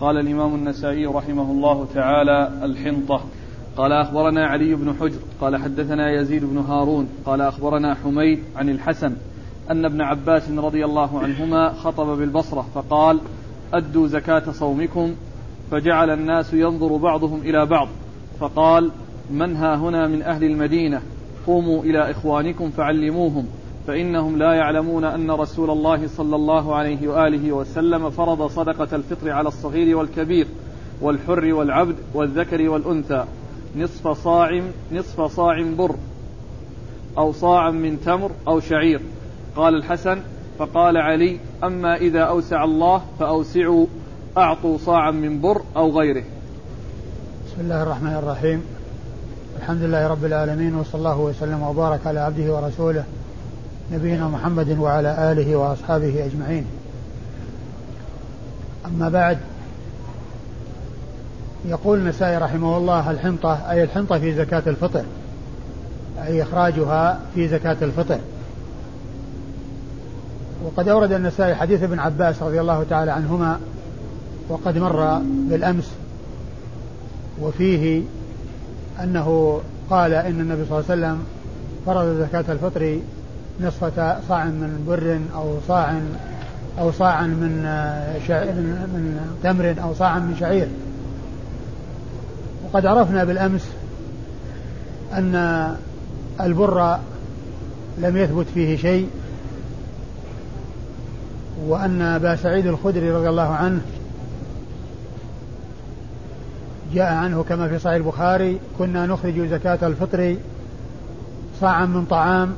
قال الإمام النسائي رحمه الله تعالى الحنطة. قال أخبرنا علي بن حجر قال حدثنا يزيد بن هارون قال أخبرنا حميد عن الحسن أن ابن عباس رضي الله عنهما خطب بالبصرة فقال أدوا زكاة صومكم فجعل الناس ينظر بعضهم إلى بعض فقال من ها هنا من أهل المدينة؟ قوموا إلى إخوانكم فعلموهم. فإنهم لا يعلمون أن رسول الله صلى الله عليه وآله وسلم فرض صدقة الفطر على الصغير والكبير والحر والعبد والذكر والأنثى. نصف صاع نصف صاع بر أو صاعا من تمر أو شعير. قال الحسن فقال علي أما إذا أوسع الله فأوسعوا أعطوا صاعا من بر أو غيره. بسم الله الرحمن الرحيم. الحمد لله رب العالمين وصلى الله وسلم وبارك على عبده ورسوله نبينا محمد وعلى آله وأصحابه أجمعين. أما بعد يقول النسائي رحمه الله الحنطة أي الحنطة في زكاة الفطر أي إخراجها في زكاة الفطر. وقد أورد النسائي حديث ابن عباس رضي الله تعالى عنهما وقد مر بالأمس وفيه أنه قال إن النبي صلى الله عليه وسلم فرض زكاة الفطر نصفة صاع من بر أو صاع أو صاعا من من تمر أو صاعا من شعير. وقد عرفنا بالأمس أن البر لم يثبت فيه شيء وأن أبا سعيد الخدري رضي الله عنه جاء عنه كما في صحيح البخاري كنا نخرج زكاة الفطر صاعا من طعام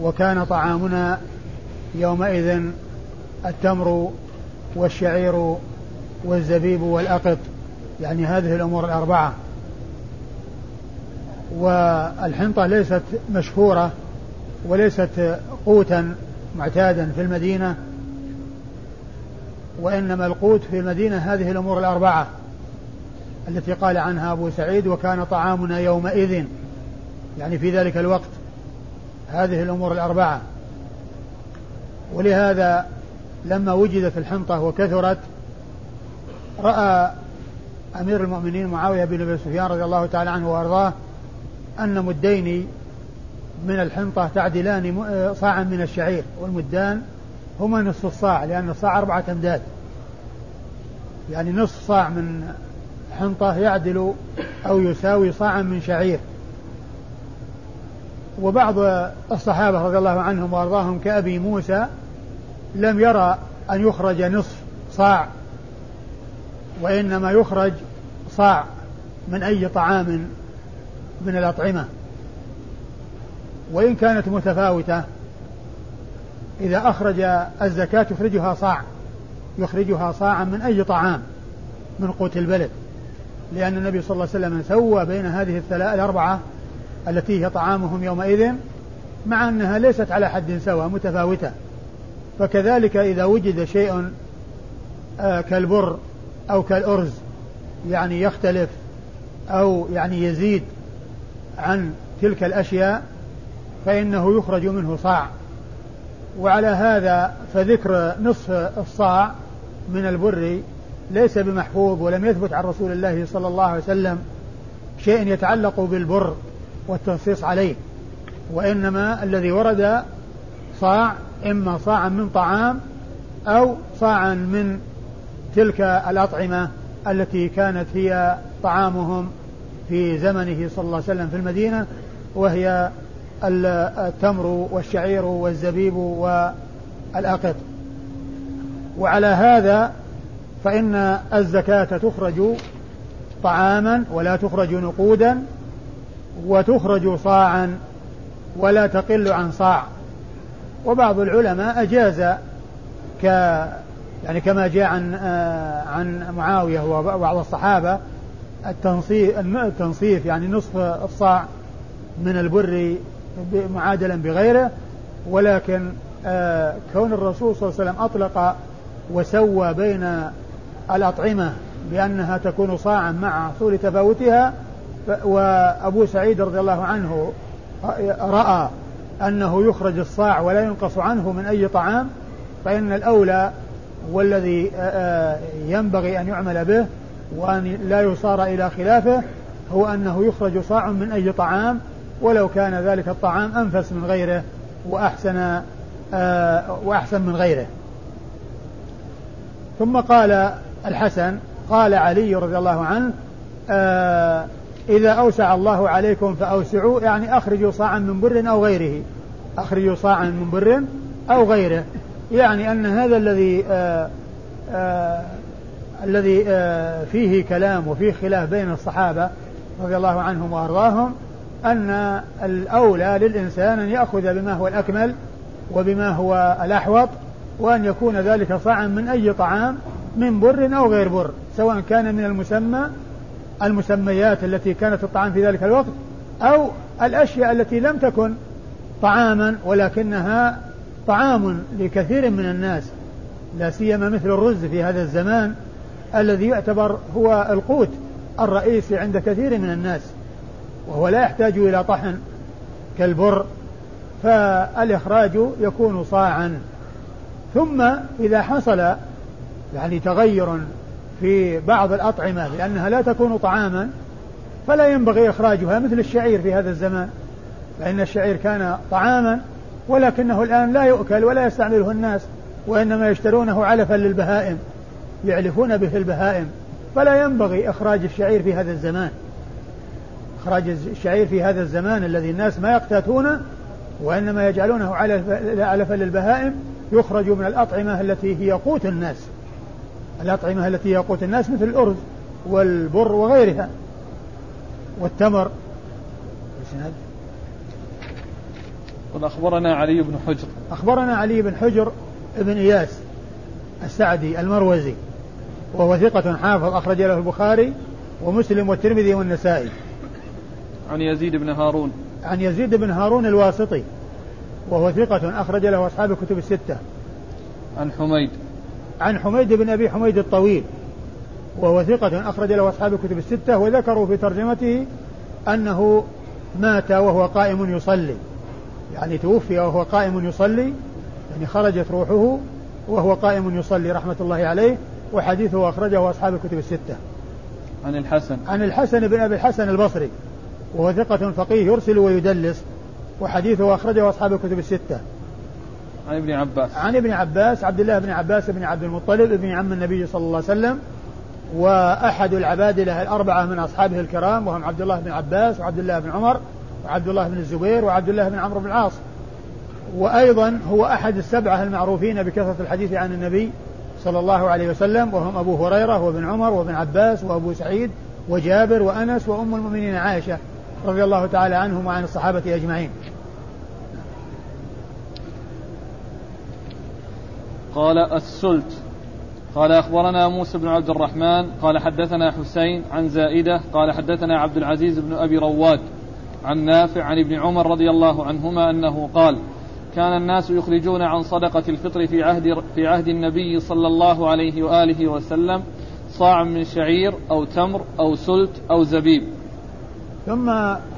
وكان طعامنا يومئذ التمر والشعير والزبيب والأقط يعني هذه الأمور الأربعة. والحنطة ليست مشهورة وليست قوتا معتادا في المدينة وإنما القوت في المدينة هذه الأمور الأربعة التي قال عنها أبو سعيد وكان طعامنا يومئذ يعني في ذلك الوقت هذه الأمور الأربعة. ولهذا لما وجدت الحنطة وكثرت رأى أمير المؤمنين معاوية بن أبي سفيان رضي الله تعالى عنه وأرضاه أن مدين من الحنطة تعدلان صاعا من الشعير والمدان هما نصف الصاع لأن الصاع أربعة أمداد. يعني نصف صاع من حنطة يعدل أو يساوي صاعا من شعير. وبعض الصحابة رضي الله عنهم وأرضاهم كأبي موسى لم يرى أن يخرج نصف صاع وإنما يخرج صاع من أي طعام من الأطعمة. وإن كانت متفاوتة إذا أخرج الزكاة يخرجها صاع يخرجها صاعا من أي طعام من قوت البلد. لأن النبي صلى الله عليه وسلم سوى بين هذه الثلاث الأربعة التي هي طعامهم يومئذ مع أنها ليست على حد سواء متفاوتة. فكذلك إذا وجد شيء آه، كالبر أو كالأرز يعني يختلف أو يعني يزيد عن تلك الأشياء فإنه يخرج منه صاع. وعلى هذا فذكر نصف الصاع من البر ليس بمحفوظ ولم يثبت عن رسول الله صلى الله عليه وسلم شيء يتعلق بالبر. والتنصيص عليه وإنما الذي ورد صاع إما صاعا من طعام أو صاعا من تلك الأطعمة التي كانت هي طعامهم في زمنه صلى الله عليه وسلم في المدينة وهي التمر والشعير والزبيب والأقط. وعلى هذا فإن الزكاة تخرج طعاما ولا تخرج نقودا وتخرج صاعا ولا تقل عن صاع. وبعض العلماء أجاز ك يعني كما جاء عن آه عن معاوية وبعض الصحابة التنصيف التنصيف يعني نصف الصاع من البر معادلا بغيره ولكن آه كون الرسول صلى الله عليه وسلم أطلق وسوى بين الأطعمة بأنها تكون صاعا مع حصول تفاوتها وأبو سعيد رضي الله عنه رأى أنه يخرج الصاع ولا ينقص عنه من أي طعام فإن الأولى والذي ينبغي أن يعمل به وأن لا يصار إلى خلافه هو أنه يخرج صاع من أي طعام ولو كان ذلك الطعام أنفس من غيره وأحسن وأحسن من غيره. ثم قال الحسن قال علي رضي الله عنه إذا أوسع الله عليكم فأوسعوا يعني أخرجوا صاعا من بر أو غيره. أخرجوا صاعا من بر أو غيره. يعني أن هذا الذي آه آه الذي آه فيه كلام وفيه خلاف بين الصحابة رضي الله عنهم وأرضاهم أن الأولى للإنسان أن يأخذ بما هو الأكمل وبما هو الأحوط وأن يكون ذلك صاعا من أي طعام من بر أو غير بر سواء كان من المسمى المسميات التي كانت الطعام في ذلك الوقت أو الأشياء التي لم تكن طعاما ولكنها طعام لكثير من الناس لا سيما مثل الرز في هذا الزمان الذي يعتبر هو القوت الرئيسي عند كثير من الناس وهو لا يحتاج إلى طحن كالبر فالإخراج يكون صاعا. ثم إذا حصل يعني تغير في بعض الأطعمة لأنها لا تكون طعاما فلا ينبغي إخراجها مثل الشعير في هذا الزمان. فإن الشعير كان طعاما ولكنه الآن لا يؤكل ولا يستعمله الناس وإنما يشترونه علفا للبهائم يعلفون به البهائم. فلا ينبغي إخراج الشعير في هذا الزمان. إخراج الشعير في هذا الزمان الذي الناس ما يقتاتونه وإنما يجعلونه علفا للبهائم يخرج من الأطعمة التي هي قوت الناس. الأطعمة التي هي قوت الناس مثل الأرز والبر وغيرها والتمر. قل أخبرنا علي بن حجر. أخبرنا علي بن حجر بن إياس السعدي المروزي وهو ثقة حافظ أخرج له البخاري ومسلم والترمذي والنسائي. عن يزيد بن هارون. عن يزيد بن هارون الواسطي وهو ثقة أخرج له أصحاب الكتب الستة. عن حميد. عن حميد بن أبي حميد الطويل وهو ثقة أخرج له أصحاب الكتب الستة وذكروا في ترجمته أنه مات وهو قائم يصلي. يعني توفي وهو قائم يصلي يعني خرجت روحه وهو قائم يصلي رحمة الله عليه وحديثه أخرجه أصحاب الكتب الستة. عن الحسن. عن الحسن بن أبي الحسن البصري وهو ثقة فقيه يرسل ويدلس وحديثه أخرجه أصحاب الكتب الستة. عن ابن عباس. عن ابن عباس عبد الله بن عباس بن عبد المطلب ابن عم النبي صلى الله عليه وسلم وأحد العبادلة الأربعة من أصحابه الكرام وهم عبد الله بن عباس وعبد الله بن عمر وعبد الله بن الزبير وعبد الله بن عمرو بن العاص. وأيضا هو أحد السبعة المعروفين بكثرة الحديث عن النبي صلى الله عليه وسلم وهم أبو هريرة وابن عمر وابن عباس وأبو سعيد وجابر وأنس وأم المؤمنين عائشة رضي الله تعالى عنهم وعن الصحابة أجمعين. قال السلت. قال أخبرنا موسى بن عبد الرحمن. قال حدثنا حسين عن زائدة. قال حدثنا عبد العزيز بن أبي رواد عن نافع عن ابن عمر رضي الله عنهما أنه قال كان الناس يخرجون عن صدقة الفطر في عهد في عهد النبي صلى الله عليه وآله وسلم صاع من شعير أو تمر أو سلت أو زبيب. ثم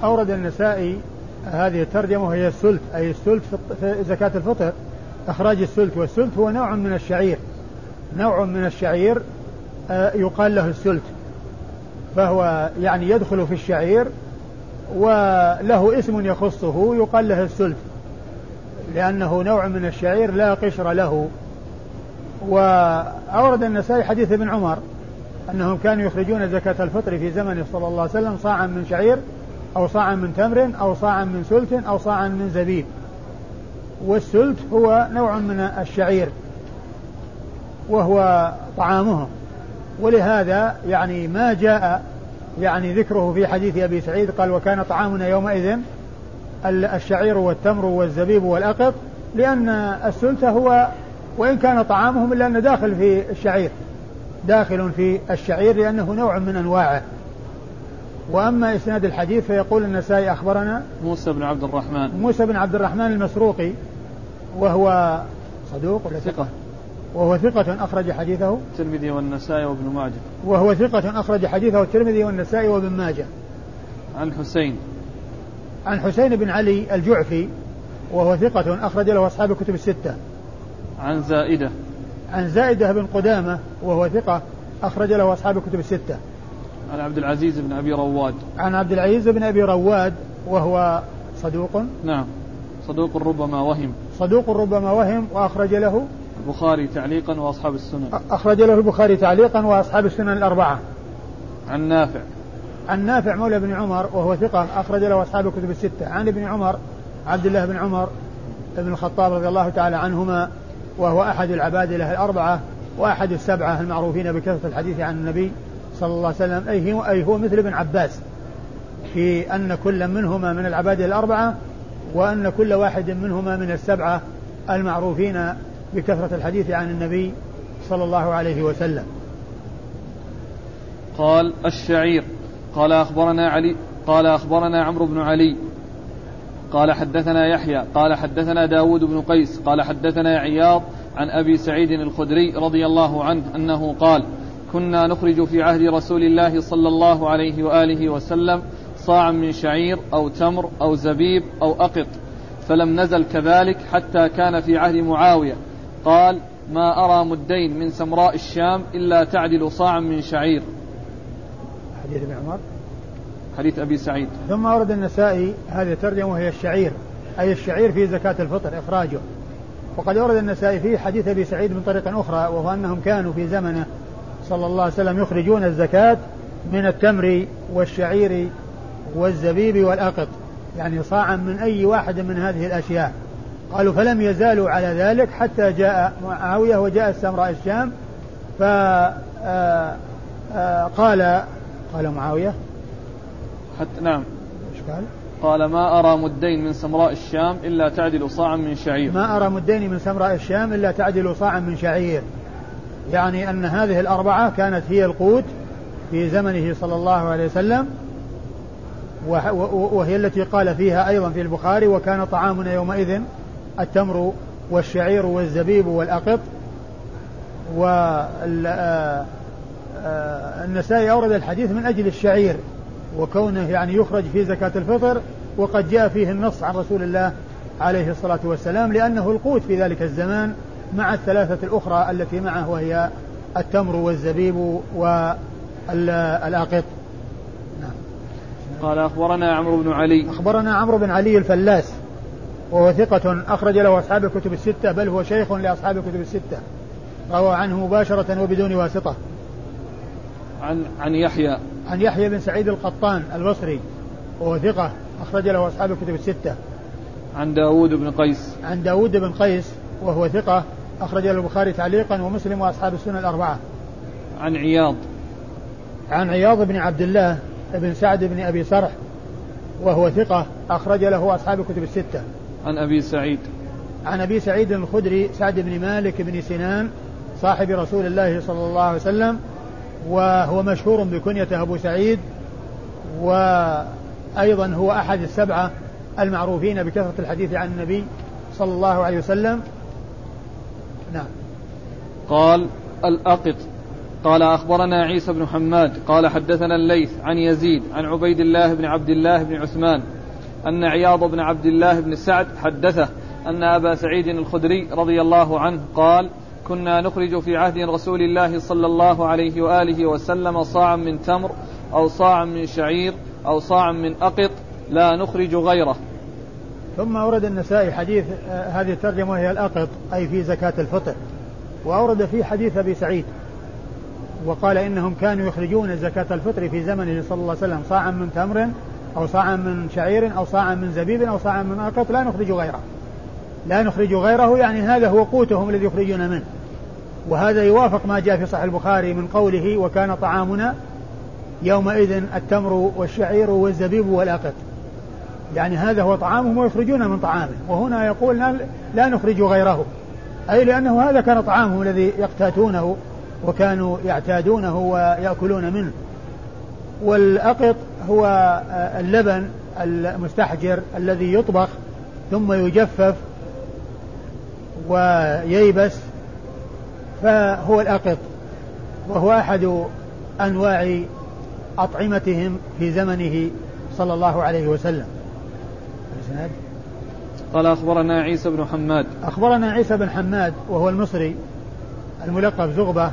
أورد النسائي هذه الترجمة وهي السلت أي السلت في زكاة الفطر. إخراج السلت والسلت هو نوع من الشعير. نوع من الشعير آه، يقال له السلت. فهو يعني يدخل في الشعير وله اسم يخصه يقال له السلت. لأنه نوع من الشعير لا قشر له. وأورد النسائي حديث ابن عمر أنهم كانوا يخرجون زكاة الفطر في زمنه صلى الله عليه وسلم صاعا من شعير أو صاعا من تمر أو صاعا من سلت أو صاعا من زبيب. والسلت هو نوع من الشعير وهو طعامهم ولهذا يعني ما جاء يعني ذكره في حديث أبي سعيد قال وكان طعامنا يومئذ الشعير والتمر والزبيب والأقط لأن السلت هو وإن كان طعامهم إلا أنه داخل في الشعير داخل في الشعير لأنه نوع من أنواعه. وأما إسناد الحديث فيقول النسائي أخبرنا موسى بن عبد الرحمن. موسى بن عبد الرحمن المسروقي وهو صدوق ولا ثقة؟ وهو ثقة أخرج حديثه؟ الترمذي والنسائي وابن ماجه. وهو ثقة أخرج حديثه الترمذي والنسائي وابن ماجه. عن حسين. عن حسين بن علي الجعفي وهو ثقة أخرج له أصحاب الكتب الستة. عن زائدة. عن زائدة بن قدامة وهو ثقة أخرج له أصحاب الكتب الستة. عن عبد العزيز بن أبي رواد. عن عبد العزيز بن أبي رواد وهو صدوق. نعم. صدوق ربما وهم. صدوق ربما وهم وأخرج له البخاري تعليقا وأصحاب السنن. أخرج له البخاري تعليقا وأصحاب السنن الأربعة. عن نافع. عن نافع مولى بن عمر وهو ثقة أخرج له أصحاب الكتب الستة. عن ابن عمر عبد الله بن عمر بن الخطاب رضي الله تعالى عنهما وهو أحد العبادلة الأربعة وأحد السبعة المعروفين بكثرة الحديث عن النبي صلى الله عليه وسلم. أي هو, أي هو مثل ابن عباس في أن كل منهما من العبادلة الأربعة وأن كل واحد منهما من السبعة المعروفين بكثرة الحديث عن النبي صلى الله عليه وسلم. قال الشعير قال أخبرنا علي قال أخبرنا عمرو بن علي. قال حدثنا يحيى قال حدثنا داود بن قيس قال حدثنا عياض عن أبي سعيد الخدري رضي الله عنه أنه قال كنا نخرج في عهد رسول الله صلى الله عليه وآله وسلم صاعا من شعير أو تمر أو زبيب أو أقط فلم نزل كذلك حتى كان في عهد معاوية. قال ما أرى مدين من سمراء الشام إلا تعدل صاعا من شعير. حديث ابن عمر. حديث أبي سعيد. ثم أورد النسائي هذه الترجمة وهي الشعير أي الشعير في زكاة الفطر إخراجه. وقد أورد النسائي فيه حديث أبي سعيد من طريق أخرى وهو أنهم كانوا في زمنه صلى الله عليه وسلم يخرجون الزكاة من التمر والشعير والزبيب والأقط يعني صاعا من أي واحد من هذه الأشياء. قالوا فلم يزالوا على ذلك حتى جاء معاوية وجاء السمراء الشام فقال آه، آه، قال معاوية. حتى نعم. إيش قال؟ قال ما أرى مدين من سمراء الشام إلا تعدل صاعا من شعير. ما أرى مدين من سمراء الشام إلا تعدل صاعا من شعير. يعني أن هذه الأربعة كانت هي القوت في زمنه صلى الله عليه وسلم. وهي التي قال فيها أيضا في البخاري وكان طعامنا يومئذ التمر والشعير والزبيب والأقط والنسائي أورد الحديث من أجل الشعير وكونه يعني يخرج في زكاة الفطر وقد جاء فيه النص عن رسول الله عليه الصلاة والسلام لأنه القوت في ذلك الزمان مع الثلاثة الأخرى التي معه وهي التمر والزبيب والآقط نعم. قال أخبرنا عمرو بن علي. أخبرنا عمرو بن علي الفلاس وهو ثقة أخرج له أصحاب الكتب الستة بل هو شيخ لأصحاب الكتب الستة روى عنه مباشرة وبدون واسطة. عن عن يحيى. عن يحيى بن سعيد القطان البصري وهو ثقة أخرج له أصحاب الكتب الستة. عن داود بن قيس. عن داود بن قيس وهو ثقة أخرج له البخاري تعليقا ومسلم وأصحاب السنة الأربعة. عن عياض. عن عياض بن عبد الله بن سعد بن أبي سرح وهو ثقة أخرج له أصحاب الكتب الستة. عن أبي سعيد. عن أبي سعيد الخدري سعد بن مالك بن سنان صاحب رسول الله صلى الله عليه وسلم وهو مشهور بكنية أبو سعيد وأيضا هو أحد السبعة المعروفين بكثرة الحديث عن النبي صلى الله عليه وسلم. نعم. قال الأقط. قال أخبرنا عيسى بن حماد قال حدثنا الليث عن يزيد عن عبيد الله بن عبد الله بن عثمان أن عياض بن عبد الله بن سعد حدثه أن أبا سعيد الخدري رضي الله عنه قال كنا نخرج في عهد رسول الله صلى الله عليه وآله وسلم صاعا من تمر أو صاعا من شعير أو صاعا من أقط لا نخرج غيره. ثم أورد النسائي حديث آه، هذه الترجمة وهي الأقط أي في زكاة الفطر. وأورد فيه حديث أبي سعيد. وقال إنهم كانوا يخرجون زكاة الفطر في زمنه صلى الله عليه وسلم صاعا من تمر أو صاعا من شعير أو صاعا من زبيب أو صاعا من أقط لا نخرج غيره. لا نخرج غيره يعني هذا هو قوتهم الذي يخرجون منه. وهذا يوافق ما جاء في صحيح البخاري من قوله وكان طعامنا يومئذ التمر والشعير والزبيب والأقط يعني هذا هو طعامهم ويخرجون من طعامه. وهنا يقول لا نخرج غيره. أي لأنه هذا كان طعامهم الذي يقتاتونه. وكانوا يعتادونه ويأكلون منه. والأقط هو اللبن المستحجر الذي يطبخ ثم يجفف وييبس فهو الأقط. وهو أحد أنواع أطعمتهم في زمنه صلى الله عليه وسلم. قال أخبرنا عيسى بن حماد. أخبرنا عيسى بن حماد وهو المصري الملقب زغبة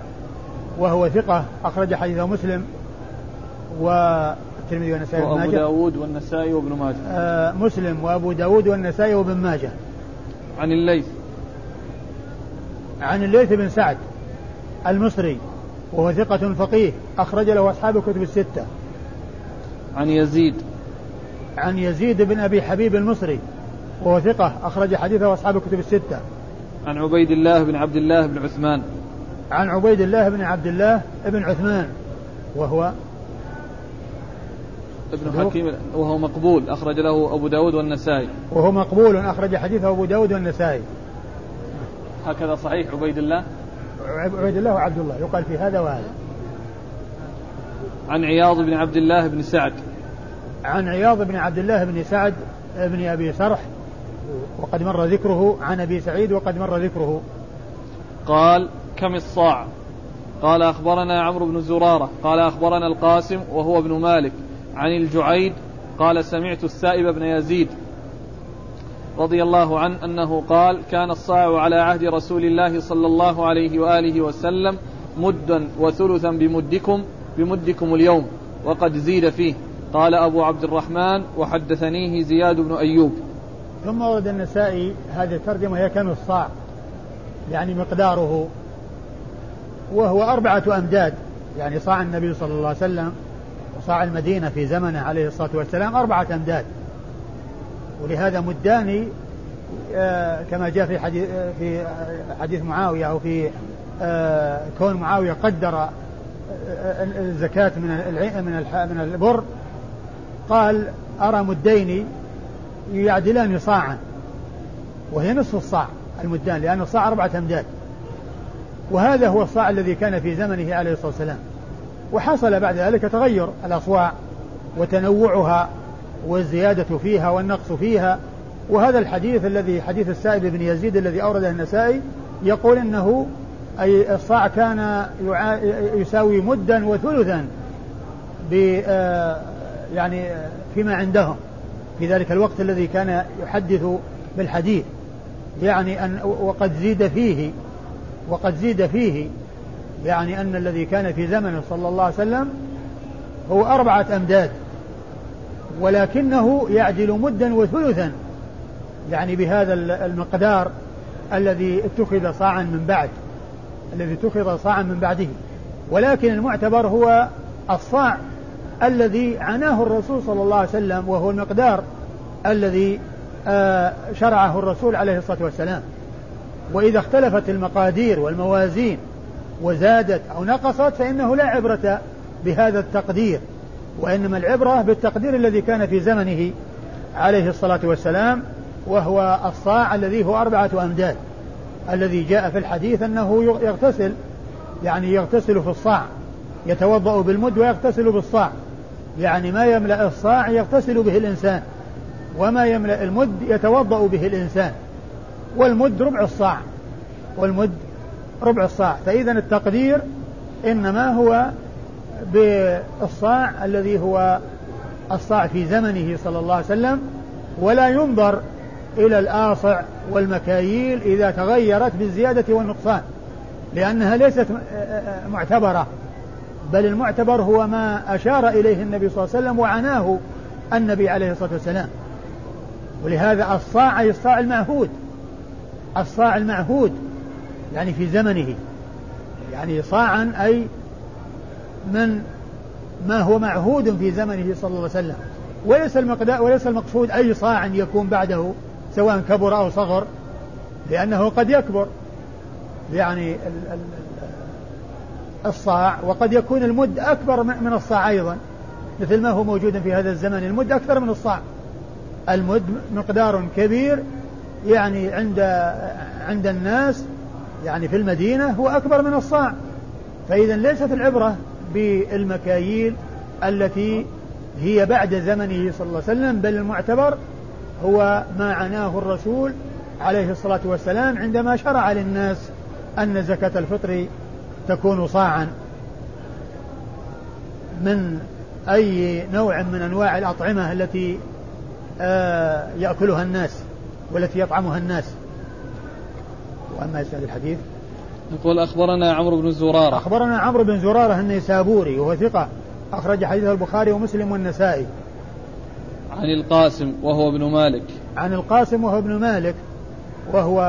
وهو ثقة أخرج حديثه مسلم والترمذي والنسائي وأبو ماجه. داود والنسائي وابن ماجه. آه مسلم وأبو داود والنسائي وابن ماجه. عن الليث. عن الليث بن سعد المصري وهو ثقة فقيه أخرج له أصحاب الكتب الستة. عن يزيد. عن يزيد بن أبي حبيب المصري وهو ثقة أخرج حديثه أصحاب الكتب الستة. عن عبيد الله بن عبد الله بن عثمان. عن عبيد الله بن عبد الله بن عثمان وهو ابن حكيم وهو مقبول أخرج له أبو داود والنسائي. وهو مقبول أخرج حديثه أبو داود والنسائي. هكذا صحيح عبيد الله؟ عبيد الله وعبد الله يقال في هذا وهذا. عن عياض بن عبد الله بن سعد. عن عياض بن عبد الله بن سعد بن أبي سرح وقد مر ذكره عن أبي سعيد وقد مر ذكره. قال كم الصاع؟ قال أخبرنا عمرو بن زرارة قال أخبرنا القاسم وهو ابن مالك عن الجعيد قال سمعت السائب بن يزيد رضي الله عنه أنه قال كان الصاع على عهد رسول الله صلى الله عليه وآله وسلم مدا وثلثا بمدكم بمدكم اليوم وقد زيد فيه. قال أبو عبد الرحمن وحدثنيه زياد بن أيوب. ثم ورد النسائي هذه الترجمة هي كان الصاع يعني مقداره وهو أربعة أمداد يعني صاع النبي صلى الله عليه وسلم وصاع المدينة في زمنه عليه الصلاة والسلام أربعة أمداد ولهذا مدان آه، كما جاء في حديث في حديث معاوية أو في آه، كون معاوية قدر آه، الزكاة من من من البر قال أرى مدين يعدلان صاعا. وهي نصف الصاع المدان لأن الصاع أربعة أمداد وهذا هو الصاع الذي كان في زمنه عليه الصلاة والسلام. وحصل بعد ذلك تغير الأصواع وتنوعها والزيادة فيها والنقص فيها. وهذا الحديث الذي حديث السائب بن يزيد الذي أورده النسائي يقول إنه أي الصاع كان يساوي مدا وثلثا آه، يعني فيما عندهم في ذلك الوقت الذي كان يحدث بالحديث. يعني أن وقد زيد فيه وقد زيد فيه يعني أن الذي كان في زمنه صلى الله عليه وسلم هو أربعة أمداد ولكنه يعدل مدا وثلثا يعني بهذا المقدار الذي اتخذ صاعا من بعد الذي اتخذ صاعا من بعده. ولكن المعتبر هو الصاع الذي عناه الرسول صلى الله عليه وسلم وهو المقدار الذي آه، شرعه الرسول عليه الصلاة والسلام. وإذا اختلفت المقادير والموازين وزادت أو نقصت فإنه لا عبرة بهذا التقدير وإنما العبرة بالتقدير الذي كان في زمنه عليه الصلاة والسلام وهو الصاع الذي هو أربعة أمداد. الذي جاء في الحديث أنه يغتسل يعني يغتسل في الصاع يتوضأ بالمد ويغتسل بالصاع يعني ما يملأ الصاع يغتسل به الإنسان وما يملأ المد يتوضأ به الإنسان. والمد ربع الصاع. والمد ربع الصاع. فإذا التقدير إنما هو بالصاع الذي هو الصاع في زمنه صلى الله عليه وسلم ولا ينظر إلى الآصع والمكاييل إذا تغيرت بالزيادة والنقصان لأنها ليست معتبرة بل المعتبر هو ما أشار إليه النبي صلى الله عليه وسلم وعناه النبي عليه الصلاة والسلام. ولهذا الصاع أي الصاع المعهود الصاع المعهود يعني في زمنه. يعني صاعا أي من ما هو معهود في زمنه صلى الله عليه وسلم. وليس المقدار وليس المقصود أي صاع يكون بعده سواء كبر أو صغر لأنه قد يكبر. يعني الصاع وقد يكون المد أكبر من الصاع أيضا. مثل ما هو موجود في هذا الزمن المد أكثر من الصاع. المد مقدار كبير يعني عند عند الناس يعني في المدينة هو أكبر من الصاع. فإذا ليست العبرة بالمكاييل التي هي بعد زمنه صلى الله عليه وسلم بل المعتبر هو ما عناه الرسول عليه الصلاة والسلام عندما شرع للناس أن زكاة الفطر تكون صاعا. من أي نوع من أنواع الأطعمة التي آه، يأكلها الناس؟ والتي يطعمها الناس. وأما إسناد الحديث؟ يقول أخبرنا عمرو بن زرارة. أخبرنا عمرو بن زرارة النيسابوري وهو ثقة أخرج حديثه البخاري ومسلم والنسائي. عن القاسم وهو ابن مالك. عن القاسم وهو ابن مالك وهو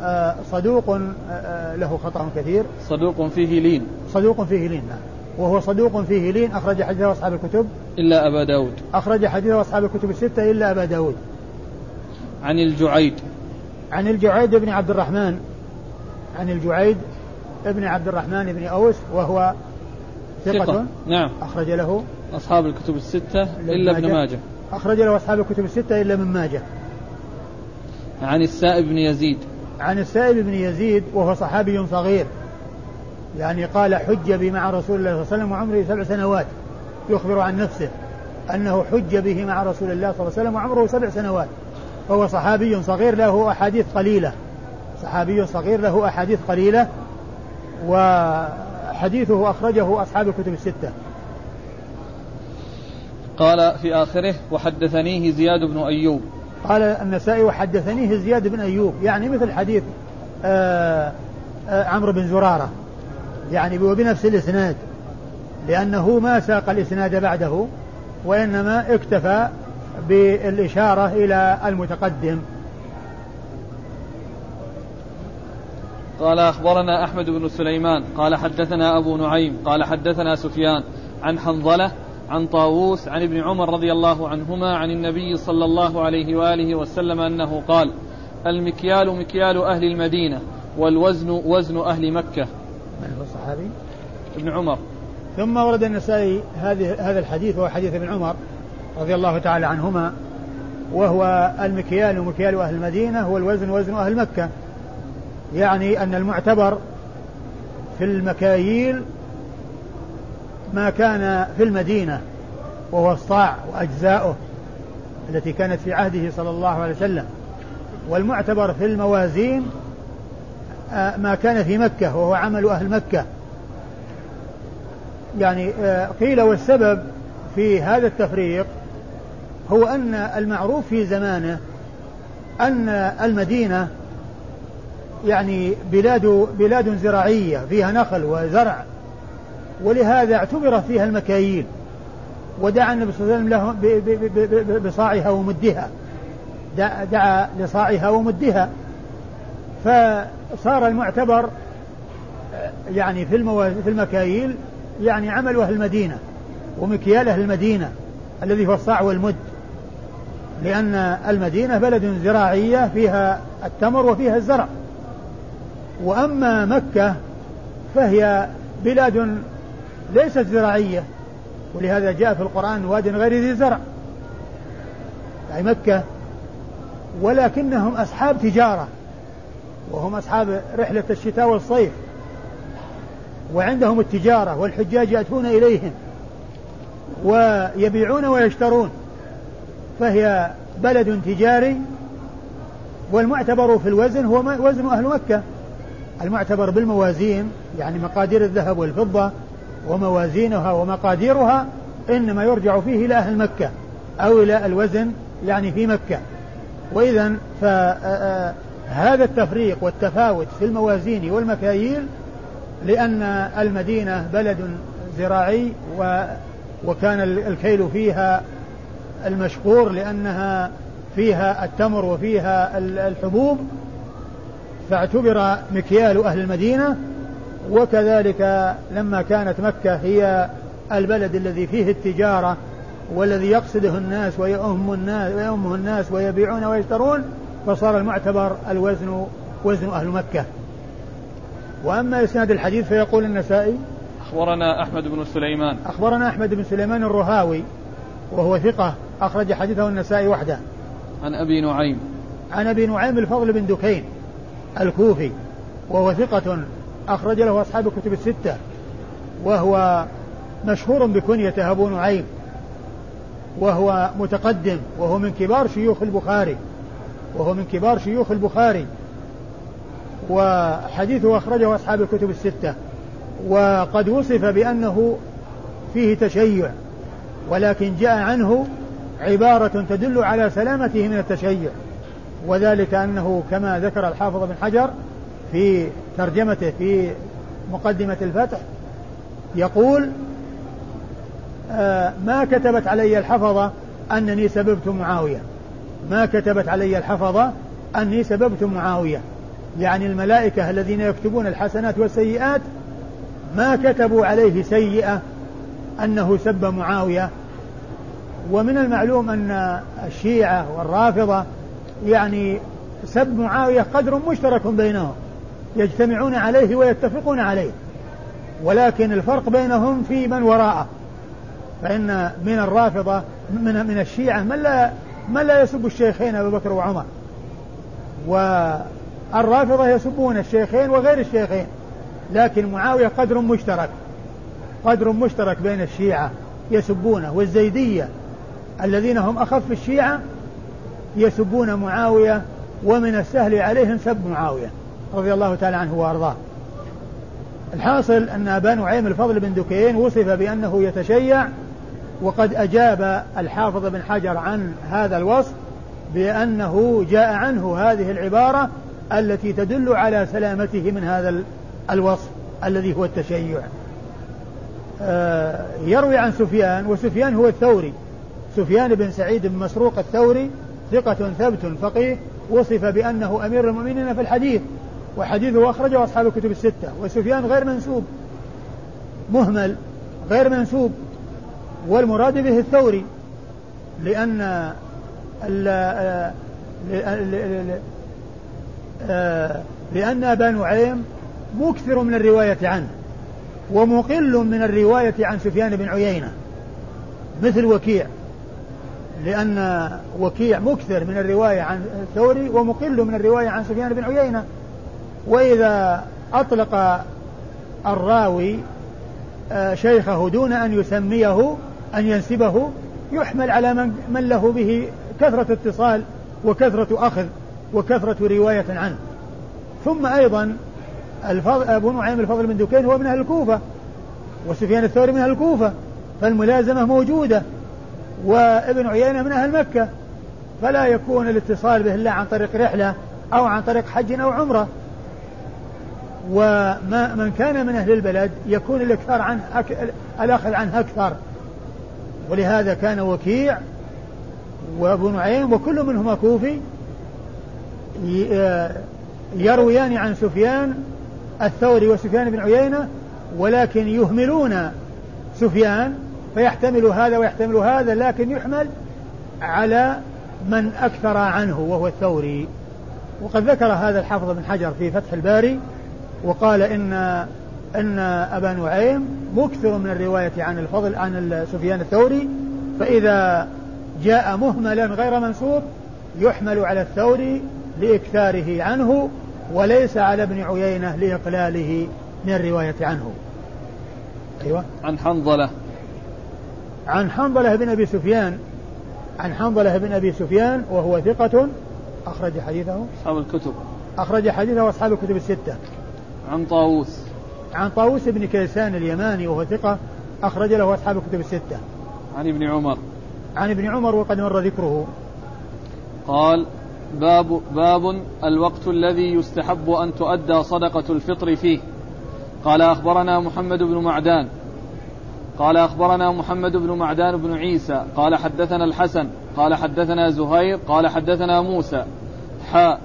آه، صدوق آه، آه، له خطأ كثير. صدوق فيه لين. صدوق فيه لين نعم. وهو صدوق فيه لين أخرج حديثه أصحاب الكتب. إلا أبا داود. أخرج حديثه أصحاب الكتب الستة إلا أبا داود. عن الجعيد. عن الجعيد بن عبد الرحمن. عن الجعيد ابن عبد الرحمن بن أوس وهو ثقة, ثقة. نعم. أخرج له أصحاب الكتب الستة إلا ابن ماجه. أخرج له أصحاب الكتب الستة إلا من ماجه. عن السائب بن يزيد. عن السائب بن يزيد وهو صحابي صغير. يعني قال حج بي مع رسول الله صلى الله عليه وسلم وعمره سبع سنوات. يخبر عن نفسه أنه حج به مع رسول الله صلى الله عليه وسلم وعمره سبع سنوات. فهو صحابي صغير له أحاديث قليلة. صحابي صغير له أحاديث قليلة وحديثه أخرجه أصحاب الكتب الستة. قال في آخره وحدثنيه زياد بن أيوب. قال النسائي وحدثنيه زياد بن أيوب. يعني مثل حديث آآ آآ عمرو بن زرارة. يعني وبنفس الإسناد لأنه ما ساق الإسناد بعده وإنما اكتفى بالإشارة إلى المتقدم. قال أخبرنا أحمد بن سليمان قال حدثنا أبو نعيم قال حدثنا سفيان عن حنظلة عن طاووس عن ابن عمر رضي الله عنهما عن النبي صلى الله عليه وآله وسلم أنه قال المكيال مكيال أهل المدينة والوزن وزن أهل مكة. من هو الصحابي؟ ابن عمر. ثم ورد النسائي هذه هذا الحديث وهو حديث ابن عمر. رضي الله تعالى عنهما وهو المكيال مكيال أهل المدينة والوزن وزن أهل مكة. يعني أن المعتبر في المكاييل ما كان في المدينة وهو الصاع وأجزاؤه التي كانت في عهده صلى الله عليه وسلم. والمعتبر في الموازين آه، ما كان في مكة وهو عمل أهل مكة. يعني آه، قيل والسبب في هذا التفريق هو أن المعروف في زمانه أن المدينة يعني بلاد بلاد زراعية فيها نخل وزرع ولهذا اعتبر فيها المكاييل ودعا النبي صلى الله عليه وسلم بصاعها ومدها. دعا لصاعها ومدها. فصار المعتبر يعني في في المكاييل يعني عمل أهل المدينة ومكيال أهل المدينة الذي هو الصاع والمد. لأن المدينة بلد زراعية فيها التمر وفيها الزرع. وأما مكة فهي بلاد ليست زراعية ولهذا جاء في القرآن واد غير ذي زرع. أي مكة ولكنهم أصحاب تجارة وهم أصحاب رحلة الشتاء والصيف. وعندهم التجارة والحجاج يأتون إليهم ويبيعون ويشترون. فهي بلد تجاري والمعتبر في الوزن هو وزن أهل مكة. المعتبر بالموازين يعني مقادير الذهب والفضة وموازينها ومقاديرها إنما يرجع فيه إلى أهل مكة أو إلى الوزن يعني في مكة. وإذا فهذا التفريق والتفاوت في الموازين والمكاييل لأن المدينة بلد زراعي و وكان الكيل فيها المشكور لأنها فيها التمر وفيها الحبوب فاعتبر مكيال أهل المدينة وكذلك لما كانت مكة هي البلد الذي فيه التجارة والذي يقصده الناس ويؤم الناس ويؤمه الناس ويبيعون ويشترون فصار المعتبر الوزن وزن أهل مكة. وأما إسناد الحديث فيقول النسائي أخبرنا أحمد بن سليمان. أخبرنا أحمد بن سليمان الرهاوي وهو ثقة أخرج حديثه النسائي وحده. عن أبي نعيم. عن أبي نعيم الفضل بن دكين الكوفي وهو ثقة أخرج له أصحاب الكتب الستة وهو مشهور بكنيته أبو نعيم وهو متقدم وهو من كبار شيوخ البخاري وهو من كبار شيوخ البخاري وحديثه أخرجه أصحاب الكتب الستة وقد وصف بأنه فيه تشيع. ولكن جاء عنه عبارة تدل على سلامته من التشيع وذلك أنه كما ذكر الحافظ بن حجر في ترجمته في مقدمة الفتح يقول آه ما كتبت علي الحفظة أنني سببت معاوية. ما كتبت علي الحفظة أني سببت معاوية. يعني الملائكة الذين يكتبون الحسنات والسيئات ما كتبوا عليه سيئة أنه سب معاوية. ومن المعلوم أن الشيعة والرافضة يعني سب معاوية قدر مشترك بينهم يجتمعون عليه ويتفقون عليه. ولكن الفرق بينهم في من وراءه. فإن من الرافضة من من الشيعة من لا من لا يسب الشيخين أبو بكر وعمر. والرافضة يسبون الشيخين وغير الشيخين لكن معاوية قدر مشترك. قدر مشترك بين الشيعة يسبونه والزيدية الذين هم أخف الشيعة يسبون معاوية ومن السهل عليهم سب معاوية رضي الله تعالى عنه وأرضاه. الحاصل أن أبا نعيم الفضل بن دكين وصف بأنه يتشيع وقد أجاب الحافظ بن حجر عن هذا الوصف بأنه جاء عنه هذه العبارة التي تدل على سلامته من هذا الوصف الذي هو التشيع. يروي عن سفيان وسفيان هو الثوري. سفيان بن سعيد بن مسروق الثوري ثقة ثبت فقيه وصف بأنه أمير المؤمنين في الحديث وحديثه أخرجه أصحاب الكتب الستة. وسفيان غير منسوب. مهمل غير منسوب. والمراد به الثوري لأن ال لأن أبا نعيم مكثر من الرواية عنه. ومقل من الرواية عن سفيان بن عيينة مثل وكيع لأن وكيع مكثر من الرواية عن الثوري ومقل من الرواية عن سفيان بن عيينة. وإذا أطلق الراوي آه، شيخه دون أن يسميه أن ينسبه يحمل على من, من له به كثرة اتصال وكثرة أخذ وكثرة رواية عنه. ثم أيضا الفضل أبو نعيم الفضل بن دكين هو من أهل الكوفة وسفيان الثوري من أهل الكوفة فالملازمة موجودة وابن عيينة من أهل مكة فلا يكون الاتصال به إلا عن طريق رحلة أو عن طريق حج أو عمرة. وما من كان من أهل البلد يكون الإكثار عنه أك... الأخذ عنه أكثر. ولهذا كان وكيع وأبو نعيم وكل منهما كوفي يرويان عن سفيان الثوري وسفيان بن عيينة ولكن يهملون سفيان فيحتمل هذا ويحتمل هذا لكن يحمل على من أكثر عنه وهو الثوري. وقد ذكر هذا الحافظ بن حجر في فتح الباري وقال إن أن أبا نعيم مكثر من الرواية عن الفضل عن سفيان الثوري فإذا جاء مهملا غير منسوب يحمل على الثوري لإكثاره عنه وليس على ابن عيينة لإقلاله من الرواية عنه. أيوة. عن حنظلة. عن حنظلة بن أبي سفيان. عن حنظلة بن أبي سفيان وهو ثقة أخرج حديثه. أصحاب الكتب. أخرج حديثه أصحاب الكتب الستة. عن طاووس. عن طاووس بن كيسان اليماني وهو ثقة أخرج له أصحاب الكتب الستة. عن ابن عمر. عن ابن عمر وقد مر ذكره. قال باب باب الوقت الذي يستحب أن تؤدى صدقة الفطر فيه. قال أخبرنا محمد بن معدان. قال أخبرنا محمد بن معدان بن عيسى. قال حدثنا الحسن. قال حدثنا زهير. قال حدثنا موسى. حاء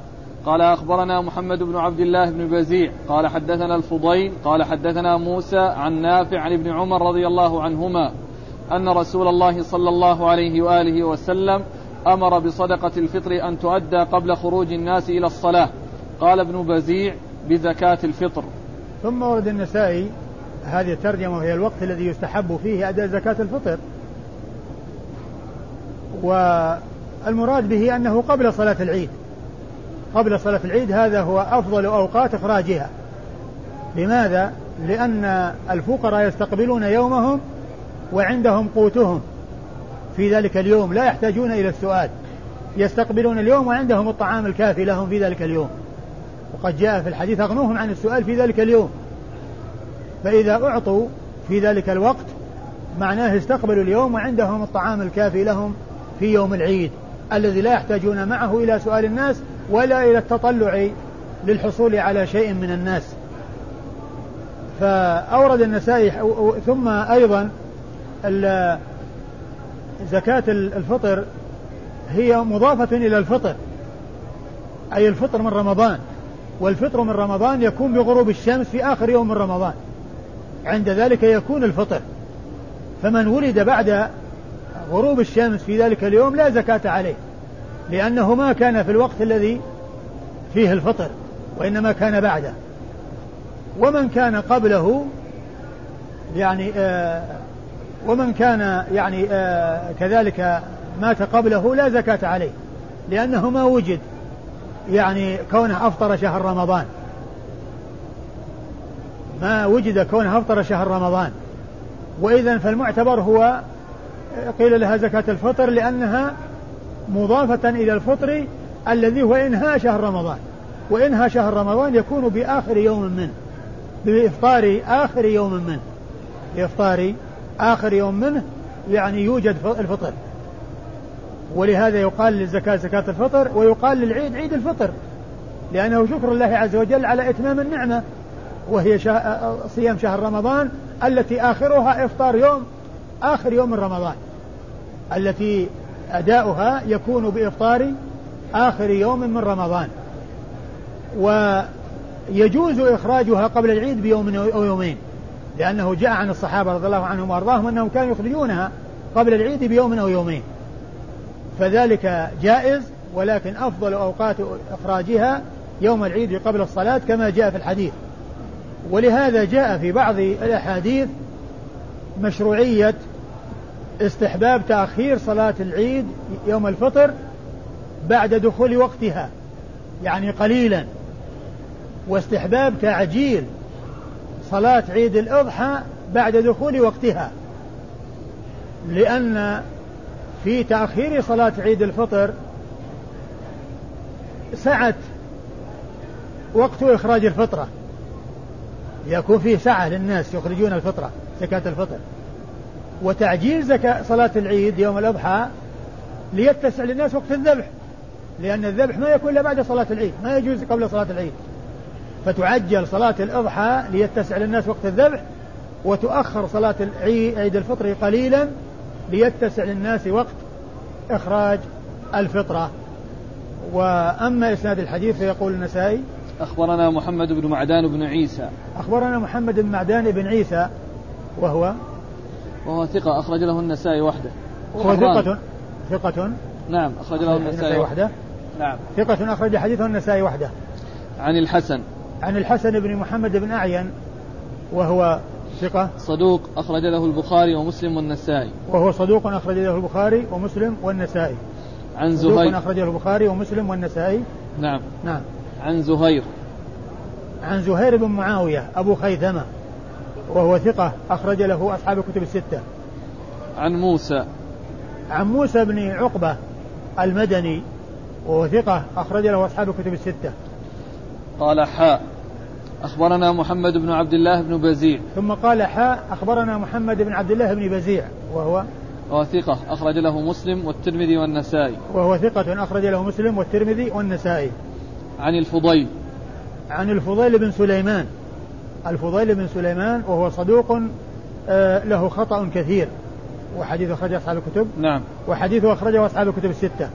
قال أخبرنا محمد بن عبد الله بن بزيع. قال حدثنا الفضيل. قال حدثنا موسى عن نافع عن ابن عمر رضي الله عنهما أن رسول الله صلى الله عليه وآله وسلم أمر بصدقة الفطر أن تؤدى قبل خروج الناس إلى الصلاة. قال ابن بزيع بزكاة الفطر. ثم ورد النسائي هذه الترجمة وهي الوقت الذي يستحب فيه أداء زكاة الفطر. والمراد به أنه قبل صلاة العيد. قبل صلاة العيد هذا هو أفضل أوقات إخراجها. لماذا؟ لأن الفقراء يستقبلون يومهم وعندهم قوتهم. في ذلك اليوم لا يحتاجون إلى السؤال. يستقبلون اليوم وعندهم الطعام الكافي لهم في ذلك اليوم. وقد جاء في الحديث أغنوهم عن السؤال في ذلك اليوم. فإذا أعطوا في ذلك الوقت معناه استقبلوا اليوم وعندهم الطعام الكافي لهم في يوم العيد الذي لا يحتاجون معه إلى سؤال الناس ولا إلى التطلع للحصول على شيء من الناس. فأورد النسائي ثم أيضا زكاة الفطر هي مضافة إلى الفطر أي الفطر من رمضان. والفطر من رمضان يكون بغروب الشمس في آخر يوم من رمضان. عند ذلك يكون الفطر. فمن ولد بعد غروب الشمس في ذلك اليوم لا زكاة عليه لأنه ما كان في الوقت الذي فيه الفطر وإنما كان بعده. ومن كان قبله يعني آه ومن كان يعني آه كذلك مات قبله لا زكاة عليه لأنه ما وجد يعني كونه أفطر شهر رمضان. ما وجد كونه أفطر شهر رمضان. وإذا فالمعتبر هو قيل لها زكاة الفطر لأنها مضافة إلى الفطر الذي هو إنهاء شهر رمضان. وإنهاء شهر رمضان يكون بآخر يوم منه بإفطار آخر يوم منه بإفطار آخر يوم منه يعني يوجد الفطر. ولهذا يقال للزكاة زكاة الفطر ويقال للعيد عيد الفطر لأنه شكر الله عز وجل على إتمام النعمة وهي صيام شهر رمضان التي آخرها إفطار يوم آخر يوم من رمضان التي أداؤها يكون بإفطار آخر يوم من رمضان. ويجوز إخراجها قبل العيد بيوم أو يومين. لأنه جاء عن الصحابة رضي الله عنهم وأرضاهم أنهم كانوا يخرجونها قبل العيد بيوم أو يومين. فذلك جائز ولكن أفضل أوقات إخراجها يوم العيد قبل الصلاة كما جاء في الحديث. ولهذا جاء في بعض الأحاديث مشروعية استحباب تأخير صلاة العيد يوم الفطر بعد دخول وقتها يعني قليلا واستحباب تعجيل صلاة عيد الأضحى بعد دخول وقتها. لأن في تأخير صلاة عيد الفطر سعة وقت إخراج الفطرة. يكون فيه سعة للناس يخرجون الفطرة زكاة الفطر. وتعجيل زكاة صلاة العيد يوم الأضحى ليتسع للناس وقت الذبح. لأن الذبح ما يكون إلا بعد صلاة العيد ما يجوز قبل صلاة العيد. فتعجل صلاة الأضحى ليتسع للناس وقت الذبح وتؤخر صلاة العيد عيد الفطر قليلا ليتسع للناس وقت إخراج الفطرة. وأما إسناد الحديث فيقول النسائي أخبرنا محمد بن معدان بن عيسى. أخبرنا محمد بن معدان بن عيسى وهو؟ وهو ثقة أخرج له النسائي وحده. وهو ثقة ثقة؟ نعم أخرج له النسائي وحده؟ نعم. ثقة أخرج حديثه النسائي وحده. عن الحسن. عن الحسن بن محمد بن أعين وهو ثقة. صدوق أخرج له البخاري ومسلم والنسائي. وهو صدوق أخرج له البخاري ومسلم والنسائي. عن زهير. صدوق أخرج له البخاري ومسلم والنسائي. نعم. نعم. عن زهير. عن زهير بن معاوية أبو خيثمة وهو ثقة أخرج له أصحاب الكتب الستة. عن موسى. عن موسى بن عقبة المدني وهو ثقة أخرج له أصحاب الكتب الستة. قال حاء. أخبرنا محمد بن عبد الله بن بزيع. ثم قال حاء أخبرنا محمد بن عبد الله بن بزيع وهو وهو ثقة أخرج له مسلم والترمذي والنسائي. وهو ثقة أخرج له مسلم والترمذي والنسائي. عن الفضيل. عن الفضيل بن سليمان. الفضيل بن سليمان وهو صدوق آه، له خطأ كثير. وحديث أخرجه أصحاب الكتب. نعم. وحديثه أخرجه أصحاب الكتب الستة.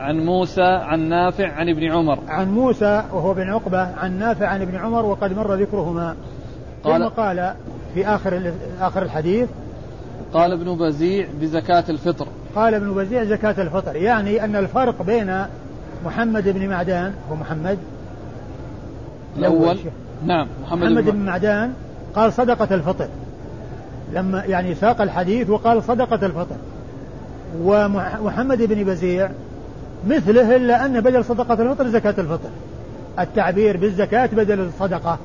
عن موسى عن نافع عن ابن عمر. عن موسى وهو بن عقبة عن نافع عن ابن عمر وقد مر ذكرهما. قال ثم قال في آخر آخر الحديث قال ابن بزيع بزكاة الفطر. قال ابن بزيع زكاة الفطر. يعني أن الفرق بين محمد بن معدان ومحمد الأول. نعم محمد, محمد بن معدان قال صدقة الفطر. لما يعني ساق الحديث وقال صدقة الفطر. ومحمد بن بزيع مثله إلا أن بدل صدقة الفطر زكاة الفطر. التعبير بالزكاة بدل الصدقة.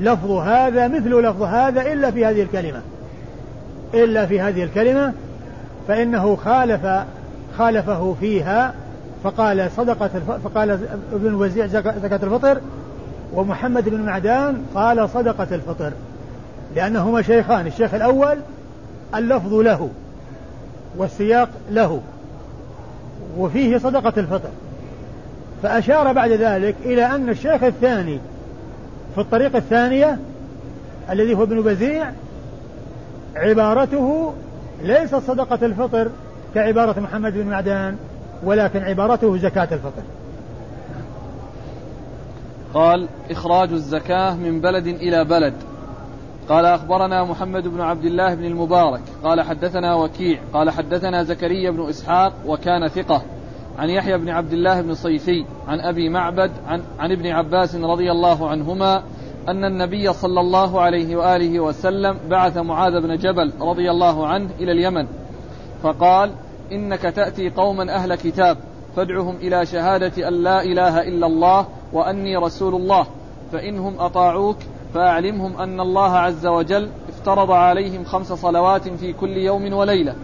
لفظ هذا مثل لفظ هذا إلا في هذه الكلمة. إلا في هذه الكلمة فإنه خالف خالفه فيها فقال صدقة فقال ابن وزيع زكاة الفطر ومحمد بن معدان قال صدقة الفطر. لأنهما شيخان الشيخ الأول اللفظ له والسياق له. وفيه صدقة الفطر. فأشار بعد ذلك إلى أن الشيخ الثاني في الطريقة الثانية الذي هو ابن بزيع عبارته ليست صدقة الفطر كعبارة محمد بن معدان ولكن عبارته زكاة الفطر. قال إخراج الزكاة من بلد إلى بلد. قال أخبرنا محمد بن عبد الله بن المبارك قال حدثنا وكيع قال حدثنا زكريا بن إسحاق وكان ثقة عن يحيى بن عبد الله بن صيفي عن أبي معبد عن, عن ابن عباس رضي الله عنهما أن النبي صلى الله عليه وآله وسلم بعث معاذ بن جبل رضي الله عنه إلى اليمن فقال إنك تأتي قوما أهل كتاب فادعهم إلى شهادة أن لا إله إلا الله وأني رسول الله فإنهم أطاعوك فأعلمهم أن الله عز وجل افترض عليهم خمس صلوات في كل يوم وليلة.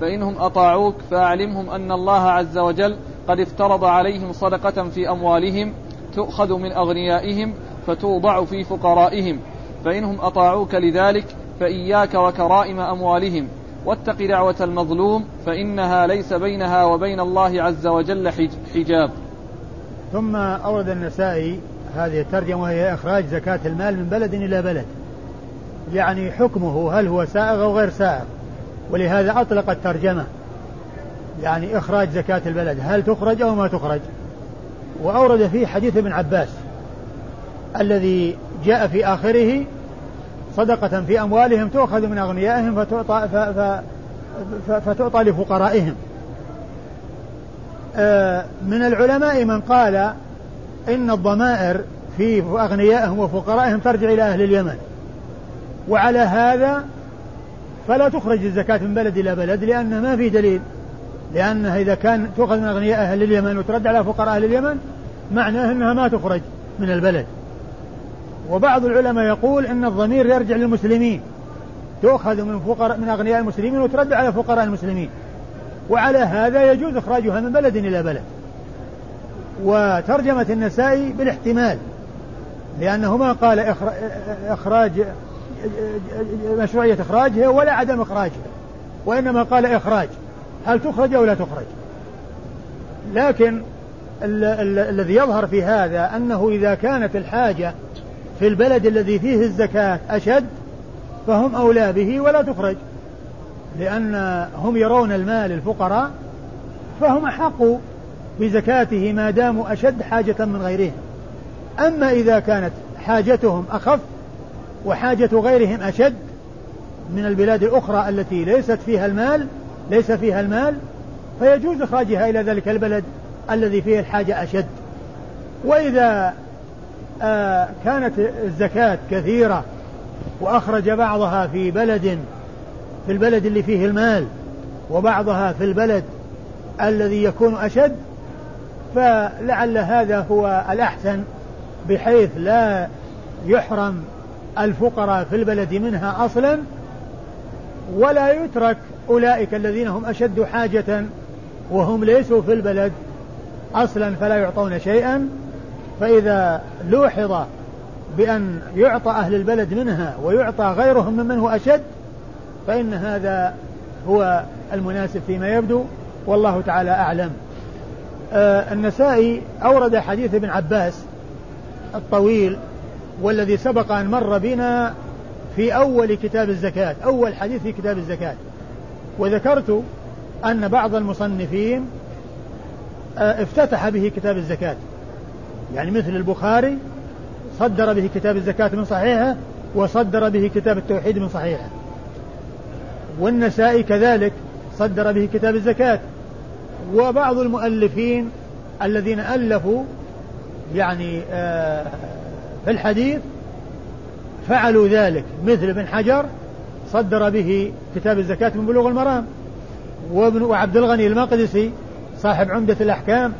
فإنهم أطاعوك فأعلمهم أن الله عز وجل قد افترض عليهم صدقة في أموالهم تؤخذ من أغنيائهم فتوضع في فقرائهم. فإنهم أطاعوك لذلك فإياك وكرائم أموالهم. واتق دعوة المظلوم فإنها ليس بينها وبين الله عز وجل حجاب. ثم أورد النسائي هذه الترجمة وهي إخراج زكاة المال من بلد إلى بلد. يعني حكمه هل هو سائغ أو غير سائغ. ولهذا أطلق الترجمة. يعني إخراج زكاة البلد. هل تخرج أو ما تخرج. وأورد فيه حديث ابن عباس. الذي جاء في آخره صدقة في أموالهم تؤخذ من أغنيائهم فتعطى, فتعطى لفقرائهم. آه، من العلماء من قال إن الضمائر في أغنيائهم وفقرائهم ترجع إلى أهل اليمن. وعلى هذا فلا تخرج الزكاة من بلد إلى بلد لأن ما في دليل. لأنها إذا كان تؤخذ من أغنياء أهل اليمن وترد على فقراء أهل اليمن معناه أنها ما تخرج من البلد. وبعض العلماء يقول أن الضمير يرجع للمسلمين. تؤخذ من فقراء من أغنياء المسلمين وترد على فقراء المسلمين. وعلى هذا يجوز إخراجها من بلد إلى بلد. وترجمة النسائي بالاحتمال لأنه ما قال إخراج مشروعية إخراجها ولا عدم إخراجها وإنما قال إخراج هل تخرج أو لا تخرج؟ لكن الذي يظهر في هذا أنه إذا كانت الحاجة في البلد الذي فيه الزكاة أشد فهم أولى به ولا تخرج لأن هم يرون المال الفقراء فهم أحق بزكاته ما داموا أشد حاجة من غيرهم. أما إذا كانت حاجتهم أخف وحاجة غيرهم أشد من البلاد الأخرى التي ليست فيها المال ليس فيها المال فيجوز إخراجها إلى ذلك البلد الذي فيه الحاجة أشد. وإذا آه كانت الزكاة كثيرة وأخرج بعضها في بلد في البلد اللي فيه المال وبعضها في البلد الذي يكون أشد فلعل هذا هو الأحسن بحيث لا يحرم الفقراء في البلد منها أصلا ولا يترك أولئك الذين هم أشد حاجة وهم ليسوا في البلد أصلا فلا يعطون شيئا. فإذا لوحظ بأن يعطى أهل البلد منها ويعطى غيرهم ممن هو أشد فإن هذا هو المناسب فيما يبدو والله تعالى أعلم. النسائي أورد حديث ابن عباس الطويل والذي سبق أن مر بنا في أول كتاب الزكاة أول حديث في كتاب الزكاة. وذكرت أن بعض المصنفين آه، افتتح به كتاب الزكاة. يعني مثل البخاري صدر به كتاب الزكاة من صحيحه وصدر به كتاب التوحيد من صحيحه. والنسائي كذلك صدر به كتاب الزكاة. وبعض المؤلفين الذين ألفوا يعني آه، في الحديث فعلوا ذلك مثل ابن حجر صدر به كتاب الزكاة من بلوغ المرام وابن وعبد الغني المقدسي صاحب عمدة الأحكام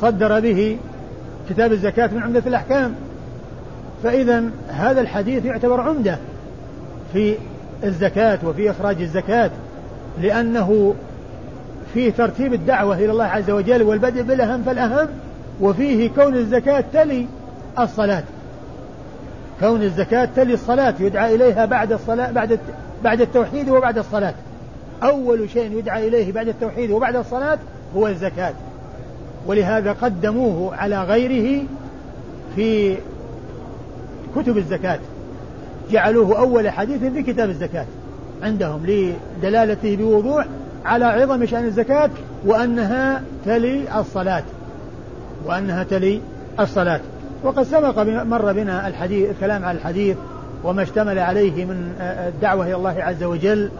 صدر به كتاب الزكاة من عمدة الأحكام. فإذا هذا الحديث يعتبر عمدة في الزكاة وفي إخراج الزكاة لأنه فيه ترتيب الدعوة إلى الله عز وجل والبدء بالأهم فالأهم وفيه كون الزكاة تلي الصلاة. كون الزكاة تلي الصلاة يدعى إليها بعد الصلاة بعد بعد التوحيد وبعد الصلاة. أول شيء يدعى إليه بعد التوحيد وبعد الصلاة هو الزكاة. ولهذا قدموه على غيره في كتب الزكاة. جعلوه أول حديث في كتاب الزكاة. عندهم لدلالته بوضوح على عظم شأن الزكاة وأنها تلي الصلاة. وأنها تلي الصلاة. وقد سبق مر بنا الحديث الكلام على الحديث وما اشتمل عليه من الدعوة إلى الله عز وجل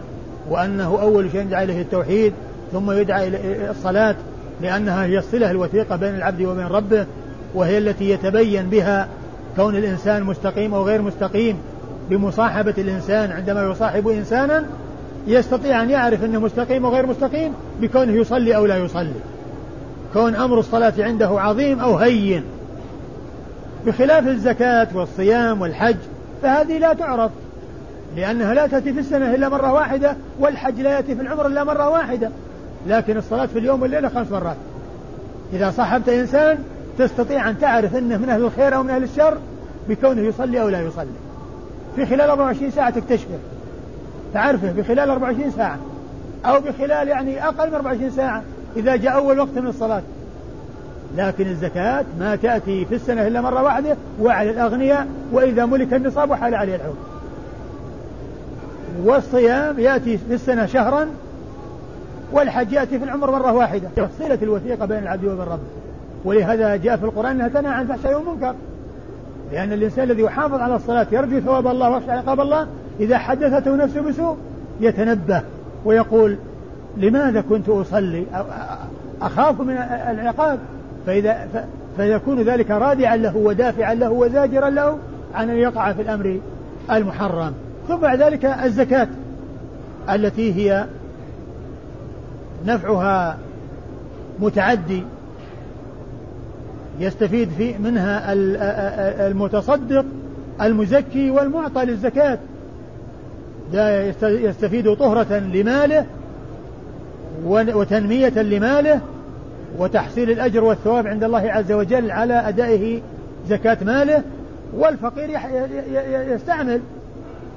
وأنه أول شيء يدعى إليه التوحيد ثم يدعى إلى الصلاة لأنها هي الصلة الوثيقة بين العبد وبين ربه وهي التي يتبين بها كون الإنسان مستقيم أو غير مستقيم بمصاحبة الإنسان. عندما يصاحب إنسانا يستطيع أن يعرف أنه مستقيم وغير مستقيم بكونه يصلي أو لا يصلي. كون أمر الصلاة عنده عظيم أو هين. بخلاف الزكاة والصيام والحج فهذه لا تعرف لأنها لا تأتي في السنة إلا مرة واحدة والحج لا يأتي في العمر إلا مرة واحدة. لكن الصلاة في اليوم والليلة خمس مرات. إذا صاحبت إنسان تستطيع أن تعرف أنه من أهل الخير أو من أهل الشر بكونه يصلي أو لا يصلي. في خلال 24 ساعة تكتشفه. تعرفه بخلال 24 ساعة. أو بخلال يعني أقل من 24 ساعة إذا جاء أول وقت من الصلاة. لكن الزكاة ما تأتي في السنة إلا مرة واحدة وعلى الأغنياء وإذا ملك النصاب وحال عليه الحول والصيام يأتي في السنة شهرا والحج يأتي في العمر مرة واحدة. صلة الوثيقة بين العبد وبين ربه ولهذا جاء في القرآن أنها تنهى عن الفحشاء والمنكر. لأن الإنسان الذي يحافظ على الصلاة يرجو ثواب الله ويخشى عقاب الله إذا حدثته نفسه بسوء يتنبه ويقول لماذا كنت أصلي؟ أخاف من العقاب. فإذا فيكون ذلك رادعا له ودافعا له وزاجرا له عن أن يقع في الأمر المحرم. ثم بعد ذلك الزكاة التي هي نفعها متعدي يستفيد في منها المتصدق المزكي والمعطى للزكاة. يستفيد طهرة لماله وتنمية لماله وتحصيل الأجر والثواب عند الله عز وجل على أدائه زكاة ماله والفقير يستعمل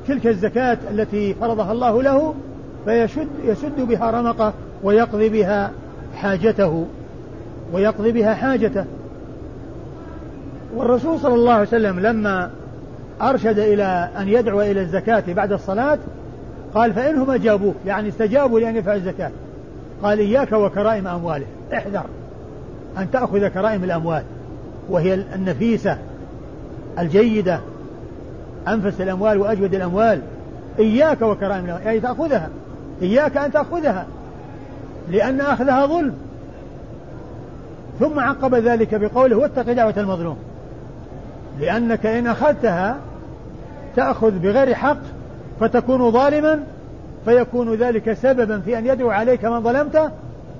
تلك الزكاة التي فرضها الله له فيشد يسد بها رمقه ويقضي بها حاجته ويقضي بها حاجته. والرسول صلى الله عليه وسلم لما أرشد إلى أن يدعو إلى الزكاة بعد الصلاة قال فإنهم أجابوه يعني استجابوا لأن يدفع الزكاة. قال إياك وكرائم أمواله احذر أن تأخذ كرائم الأموال وهي النفيسة الجيدة أنفس الأموال وأجود الأموال. إياك وكرائم الأموال يعني تأخذها إياك أن تأخذها لأن أخذها ظلم. ثم عقب ذلك بقوله واتق دعوة المظلوم. لأنك إن أخذتها تأخذ بغير حق فتكون ظالما فيكون ذلك سببا في أن يدعو عليك من ظلمته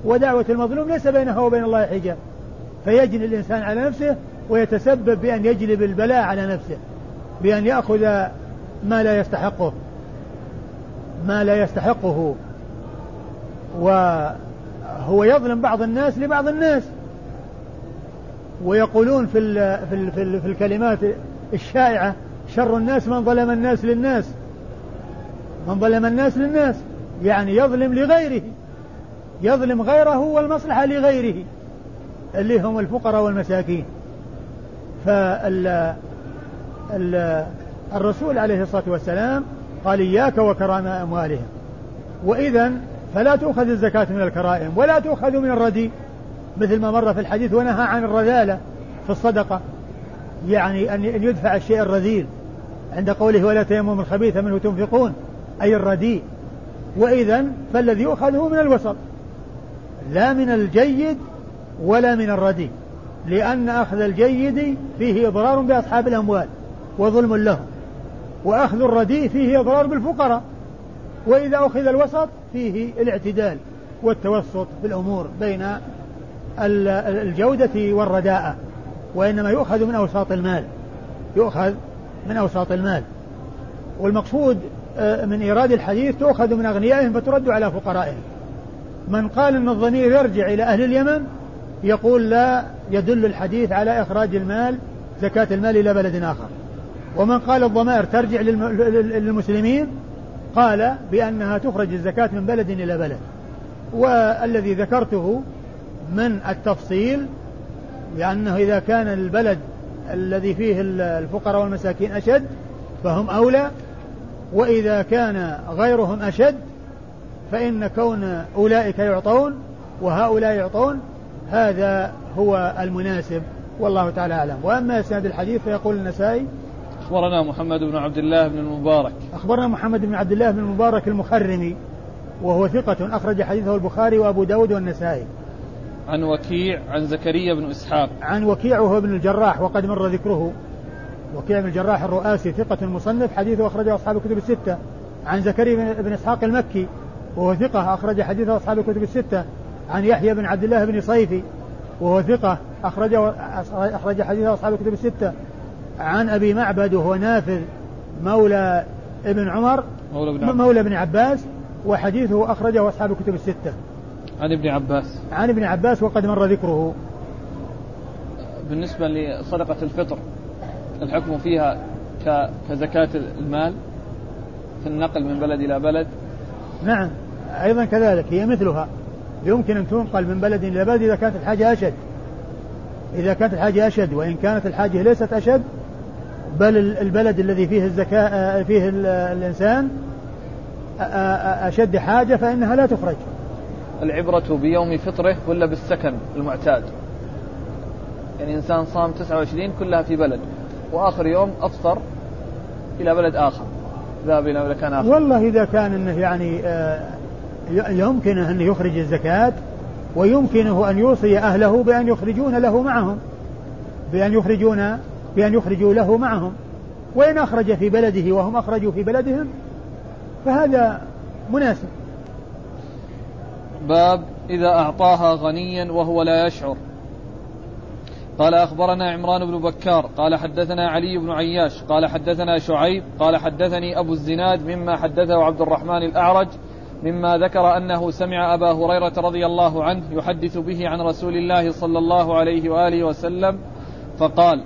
ودعوة المظلوم ليس بينها وبين الله حجاب. فيجني الإنسان على نفسه ويتسبب بأن يجلب البلاء على نفسه بأن يأخذ ما لا يستحقه. ما لا يستحقه. وهو يظلم بعض الناس لبعض الناس. ويقولون في ال في ال في, ال في الكلمات الشائعة شر الناس من ظلم الناس للناس. من ظلم الناس للناس يعني يظلم لغيره. يظلم غيره والمصلحة لغيره اللي هم الفقراء والمساكين. فال الرسول عليه الصلاة والسلام قال إياك وكرام أموالهم. وإذا فلا تؤخذ الزكاة من الكرائم ولا تؤخذ من الردي. مثل ما مر في الحديث ونهى عن الرذالة في الصدقة. يعني أن يدفع الشيء الرذيل. عند قوله ولا تيمم الخبيث منه تنفقون. أي الرديء. وإذا فالذي يؤخذ هو من الوسط. لا من الجيد ولا من الرديء. لأن أخذ الجيد فيه إضرار بأصحاب الأموال وظلم لهم. وأخذ الرديء فيه إضرار بالفقراء. وإذا أخذ الوسط فيه الاعتدال والتوسط في الأمور بين الجودة والرداءة وإنما يؤخذ من أوساط المال. يؤخذ من أوساط المال. والمقصود آه، من إيراد الحديث تؤخذ من أغنيائهم فترد على فقرائهم. من قال أن الضمير يرجع إلى أهل اليمن يقول لا يدل الحديث على إخراج المال زكاة المال إلى بلد آخر. ومن قال الضمائر ترجع للمسلمين قال بأنها تخرج الزكاة من بلد إلى بلد. والذي ذكرته من التفصيل لأنه إذا كان البلد الذي فيه الفقراء والمساكين أشد فهم أولى وإذا كان غيرهم أشد فإن كون أولئك يعطون وهؤلاء يعطون هذا هو المناسب. والله تعالى أعلم. وأما إسناد الحديث فيقول النسائي أخبرنا محمد بن عبد الله بن المبارك. أخبرنا محمد بن عبد الله بن المبارك المخرمي وهو ثقة أخرج حديثه البخاري وأبو داود والنسائي. عن وكيع عن زكريا بن إسحاق. عن وكيع وهو ابن الجراح وقد مر ذكره. وكيع بن الجراح الرؤاسي ثقة مصنف حديثه أخرجه أصحاب الكتب الستة. عن زكريا بن إسحاق المكي وهو ثقة أخرج حديثه أصحاب الكتب الستة. عن يحيى بن عبد الله بن صيفي وهو ثقة أخرجه أخرج حديثه أصحاب الكتب الستة. عن أبي معبد وهو نافذ مولى ابن عمر مولى ابن عباس. مولى ابن عباس وحديثه أخرجه أصحاب الكتب الستة. عن ابن عباس. عن ابن عباس وقد مر ذكره. بالنسبة لصدقة الفطر الحكم فيها كزكاة المال في النقل من بلد إلى بلد. نعم أيضا كذلك هي مثلها. يمكن أن تنقل من بلد إلى بلد إذا كانت الحاجة أشد. إذا كانت الحاجة أشد وإن كانت الحاجة ليست أشد بل البلد الذي فيه الزكاة فيه الإنسان أشد حاجة فإنها لا تخرج. العبرة بيوم فطره ولا بالسكن المعتاد. يعني إنسان صام 29 كلها في بلد وآخر يوم أفطر إلى بلد آخر. ذهب إلى مكان آخر. والله إذا كان أنه يعني يمكنه أن يخرج الزكاة ويمكنه أن يوصي أهله بأن يخرجون له معهم. بأن يخرجون بأن يخرجوا له معهم. وإن أخرج في بلده وهم أخرجوا في بلدهم فهذا مناسب. باب إذا أعطاها غنيا وهو لا يشعر. قال أخبرنا عمران بن بكار قال حدثنا علي بن عياش قال حدثنا شعيب قال حدثني أبو الزناد مما حدثه عبد الرحمن الأعرج مما ذكر أنه سمع أبا هريرة رضي الله عنه يحدث به عن رسول الله صلى الله عليه وآله وسلم فقال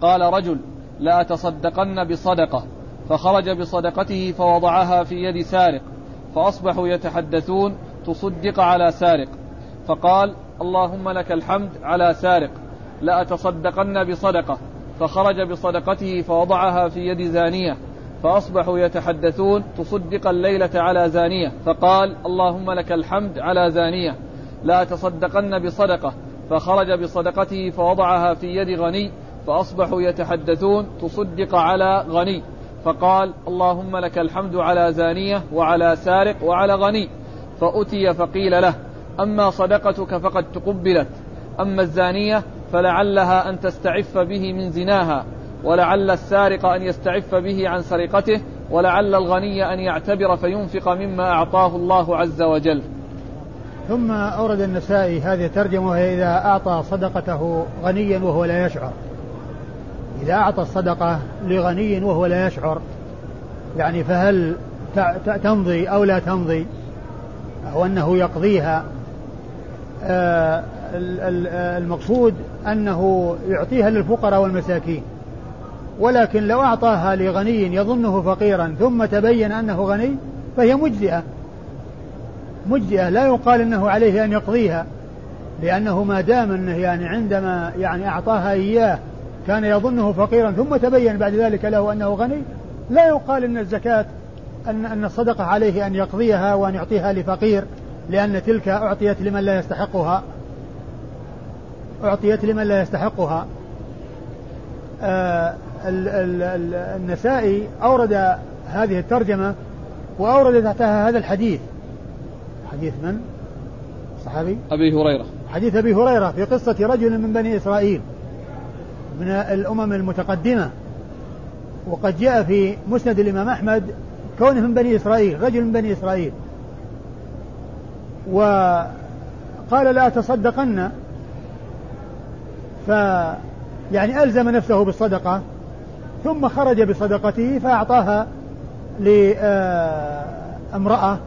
قال رجل لأتصدقن بصدقة. فخرج بصدقته فوضعها في يد سارق فأصبحوا يتحدثون تصدق على سارق. فقال اللهم لك الحمد على سارق. لأتصدقن بصدقة. فخرج بصدقته فوضعها في يد زانية. فأصبحوا يتحدثون تصدق الليلة على زانية. فقال اللهم لك الحمد على زانية. لا تصدقن بصدقة. فخرج بصدقته فوضعها في يد غني. فأصبحوا يتحدثون تصدق على غني. فقال اللهم لك الحمد على زانية وعلى سارق وعلى غني. فأتي فقيل له أما صدقتك فقد تقبلت أما الزانية فلعلها أن تستعف به من زناها ولعل السارق أن يستعف به عن سرقته ولعل الغني أن يعتبر فينفق مما أعطاه الله عز وجل. ثم أورد النسائي هذه الترجمة وهي إذا أعطى صدقته غنيا وهو لا يشعر. إذا أعطى الصدقة لغني وهو لا يشعر يعني فهل تمضي أو لا تمضي؟ أو أنه يقضيها آه، المقصود أنه يعطيها للفقراء والمساكين. ولكن لو أعطاها لغني يظنه فقيرا ثم تبين أنه غني فهي مجزئة. مجزئة لا يقال أنه عليه أن يقضيها لأنه ما دام أنه يعني عندما يعني أعطاها إياه كان يظنه فقيرا ثم تبين بعد ذلك له أنه غني لا يقال أن الزكاة أن أن الصدقة عليه أن يقضيها وأن يعطيها لفقير لأن تلك أعطيت لمن لا يستحقها. أعطيت لمن لا يستحقها. آه النسائي أورد هذه الترجمة وأورد تحتها هذا الحديث. حديث من؟ صحابي؟ أبي هريرة. حديث أبي هريرة في قصة رجل من بني إسرائيل من الأمم المتقدمة. وقد جاء في مسند الإمام أحمد كونه من بني إسرائيل رجل من بني إسرائيل. وقال لا تصدقن. ف يعني ألزم نفسه بالصدقة ثم خرج بصدقته فأعطاها لامرأة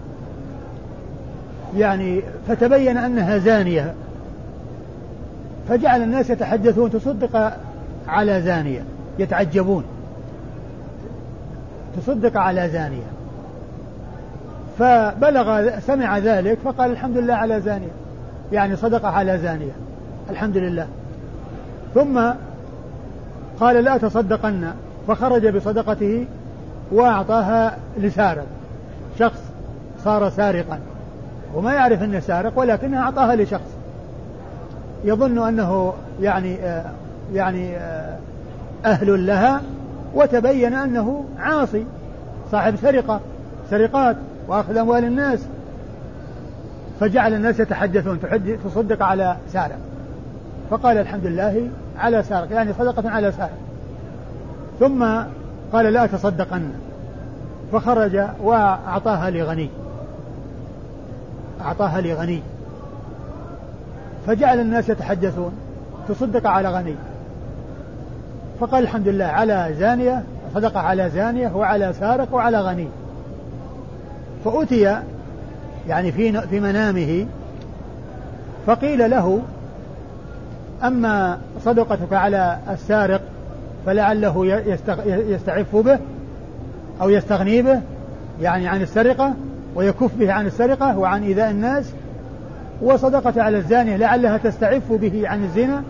يعني فتبين أنها زانية. فجعل الناس يتحدثون تصدق على زانية يتعجبون. تصدق على زانية. فبلغ سمع ذلك فقال الحمد لله على زانية. يعني صدق على زانية. الحمد لله. ثم قال لا تصدقن فخرج بصدقته وأعطاها لسارق. شخص صار سارقا. وما يعرف أنه سارق ولكنه أعطاها لشخص. يظن أنه يعني آه يعني آه أهل لها. وتبين أنه عاصي صاحب سرقة سرقات وأخذ أموال الناس. فجعل الناس يتحدثون تصدق على سارق. فقال الحمد لله على سارق يعني صدقة على سارق. ثم قال لا تصدقن فخرج وأعطاها لغني. أعطاها لغني. فجعل الناس يتحدثون تصدق على غني. فقال الحمد لله على زانية صدق على زانية وعلى سارق وعلى غني. فأتي يعني في في منامه فقيل له أما صدقتك على السارق فلعله يستعف به أو يستغني به يعني عن السرقة ويكف به عن السرقة وعن إيذاء الناس وصدقة على الزانية لعلها تستعف به عن الزنا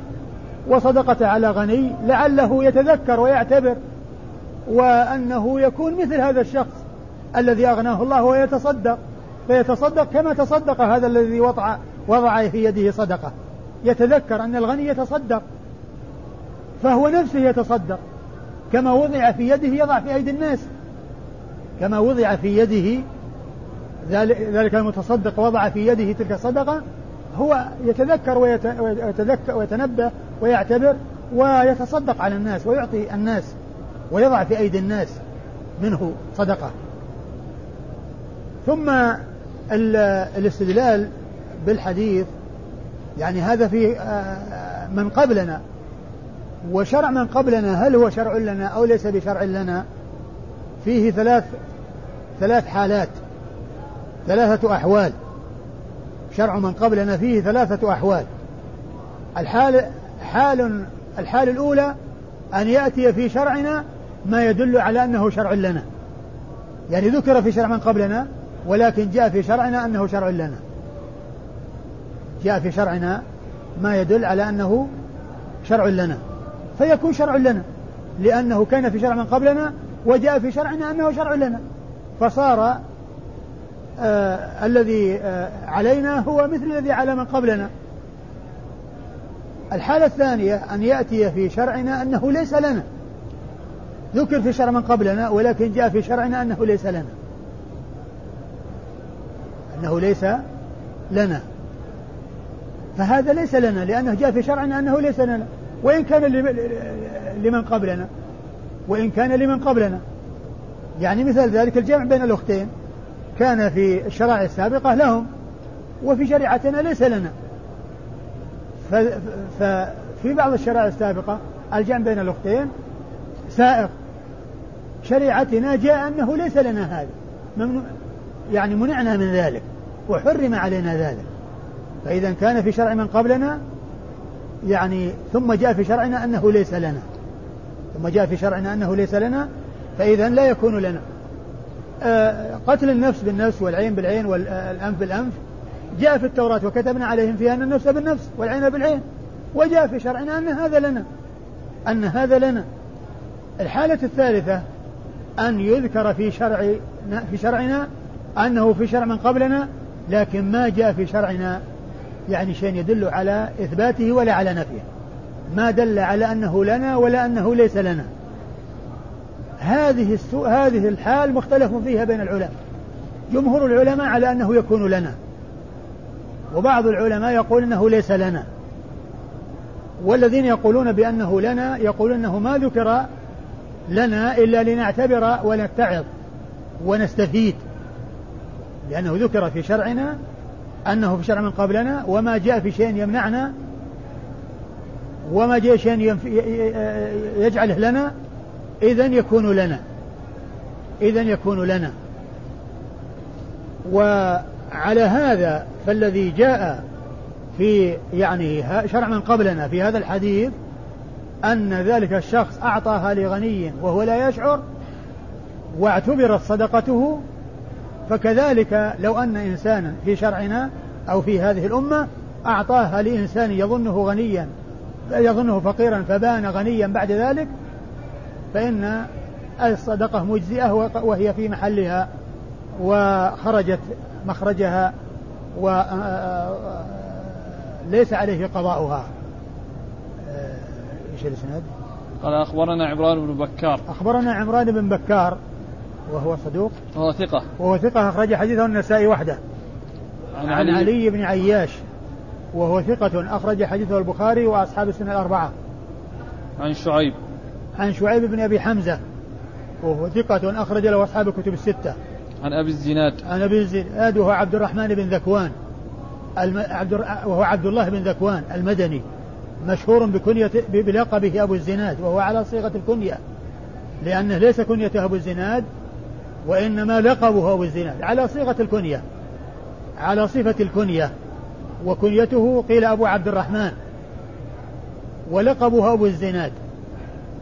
وصدقة على غني لعله يتذكر ويعتبر وأنه يكون مثل هذا الشخص الذي أغناه الله ويتصدق فيتصدق كما تصدق هذا الذي وضع وضع في يده صدقة. يتذكر أن الغني يتصدق فهو نفسه يتصدق. كما وضع في يده يضع في أيدي الناس. كما وضع في يده ذلك المتصدق وضع في يده تلك الصدقة هو يتذكر ويتذكر ويتنبه ويعتبر ويتصدق على الناس ويعطي الناس ويضع في أيدي الناس منه صدقة. ثم الاستدلال بالحديث يعني هذا في آه، من قبلنا. وشرع من قبلنا هل هو شرع لنا أو ليس بشرع لنا؟ فيه ثلاث ثلاث حالات ثلاثة أحوال. شرع من قبلنا فيه ثلاثة أحوال. الحال حال الحال الأولى أن يأتي في شرعنا ما يدل على أنه شرع لنا. يعني ذكر في شرع من قبلنا ولكن جاء في شرعنا أنه شرع لنا. جاء في شرعنا ما يدل على أنه شرع لنا. فيكون شرع لنا لأنه كان في شرع من قبلنا وجاء في شرعنا أنه شرع لنا. فصار آه الذي آه علينا هو مثل الذي على من قبلنا. الحالة الثانية أن يأتي في شرعنا أنه ليس لنا. ذكر في شرع من قبلنا ولكن جاء في شرعنا أنه ليس لنا. أنه ليس لنا. فهذا ليس لنا لأنه جاء في شرعنا أنه ليس لنا. وإن كان لمن قبلنا. وإن كان لمن قبلنا. يعني مثال ذلك الجمع بين الأختين. كان في الشرائع السابقة لهم وفي شريعتنا ليس لنا. ففي بعض الشرائع السابقة الجمع بين الأختين سائق شريعتنا جاء أنه ليس لنا هذا. يعني منعنا من ذلك وحرم علينا ذلك. فإذا كان في شرع من قبلنا يعني ثم جاء في شرعنا أنه ليس لنا. ثم جاء في شرعنا أنه ليس لنا فإذا لا يكون لنا. آه قتل النفس بالنفس والعين بالعين والأنف بالأنف جاء في التوراة وكتبنا عليهم فيها أن النفس بالنفس والعين بالعين وجاء في شرعنا أن هذا لنا أن هذا لنا. الحالة الثالثة أن يذكر في شرع في شرعنا أنه في شرع من قبلنا لكن ما جاء في شرعنا يعني شيء يدل على إثباته ولا على نفيه. ما دل على أنه لنا ولا أنه ليس لنا. هذه السو... هذه الحال مختلف فيها بين العلماء. جمهور العلماء على أنه يكون لنا. وبعض العلماء يقول أنه ليس لنا. والذين يقولون بأنه لنا يقولون أنه ما ذكر لنا إلا لنعتبر ونتعظ ونستفيد. لأنه ذكر في شرعنا أنه في شرع من قبلنا وما جاء في شيء يمنعنا وما جاء شيء يجعله لنا إذا يكون لنا. إذا يكون لنا. وعلى هذا فالذي جاء في يعني شرع من قبلنا في هذا الحديث أن ذلك الشخص أعطاها لغني وهو لا يشعر واعتبرت صدقته فكذلك لو أن إنسانا في شرعنا أو في هذه الأمة أعطاها لإنسان يظنه غنيا يظنه فقيرا فبان غنيا بعد ذلك فإن الصدقة مجزئة وهي في محلها وخرجت مخرجها وليس آه، عليه قضاؤها. إيش الإسناد؟ قال أخبرنا عمران بن بكار. أخبرنا عمران بن بكار وهو صدوق. وهو ثقة. وهو ثقة أخرج حديثه النسائي وحده. عن, عن علي, علي بن عياش وهو ثقة أخرج حديثه البخاري وأصحاب السنة الأربعة. عن شعيب. عن شعيب بن أبي حمزة وهو ثقة أخرج له أصحاب الكتب الستة. عن أبي الزناد. عن أبي الزناد. وهو عبد الرحمن بن ذكوان. الم... عبد وهو عبد الله بن ذكوان المدني. مشهور بكنية بلقبه أبو الزناد وهو على صيغة الكنية. لأنه ليس كنيته أبو الزناد وإنما لقبه أبو الزناد. على صيغة الكنية. على صفة الكنية. وكنيته قيل أبو عبد الرحمن. ولقبه أبو الزناد.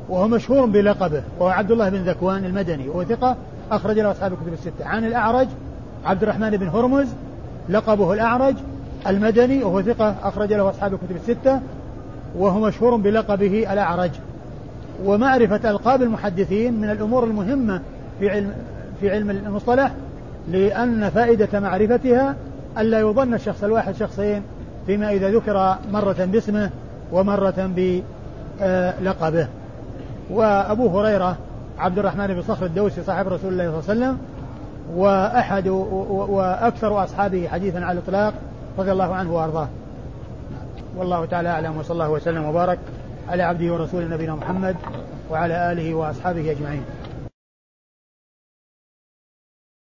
وهو مشهور بلقبه. وهو عبد الله بن ذكوان المدني. وهو ثقة أخرج له أصحاب الكتب الستة. عن الأعرج عبد الرحمن بن هرمز لقبه الأعرج المدني وهو ثقة أخرج له أصحاب الكتب الستة وهو مشهور بلقبه الأعرج. ومعرفة ألقاب المحدثين من الأمور المهمة في علم في علم المصطلح لأن فائدة معرفتها ألا يظن الشخص الواحد شخصين فيما إذا ذكر مرة باسمه ومرة بلقبه. وأبو هريرة عبد الرحمن بن صخر الدوسي صاحب رسول الله صلى الله عليه وسلم وأحد وأكثر أصحابه حديثا على الإطلاق رضي الله عنه وأرضاه. والله تعالى أعلم وصلى الله وسلم وبارك على عبده ورسوله نبينا محمد وعلى آله وأصحابه أجمعين.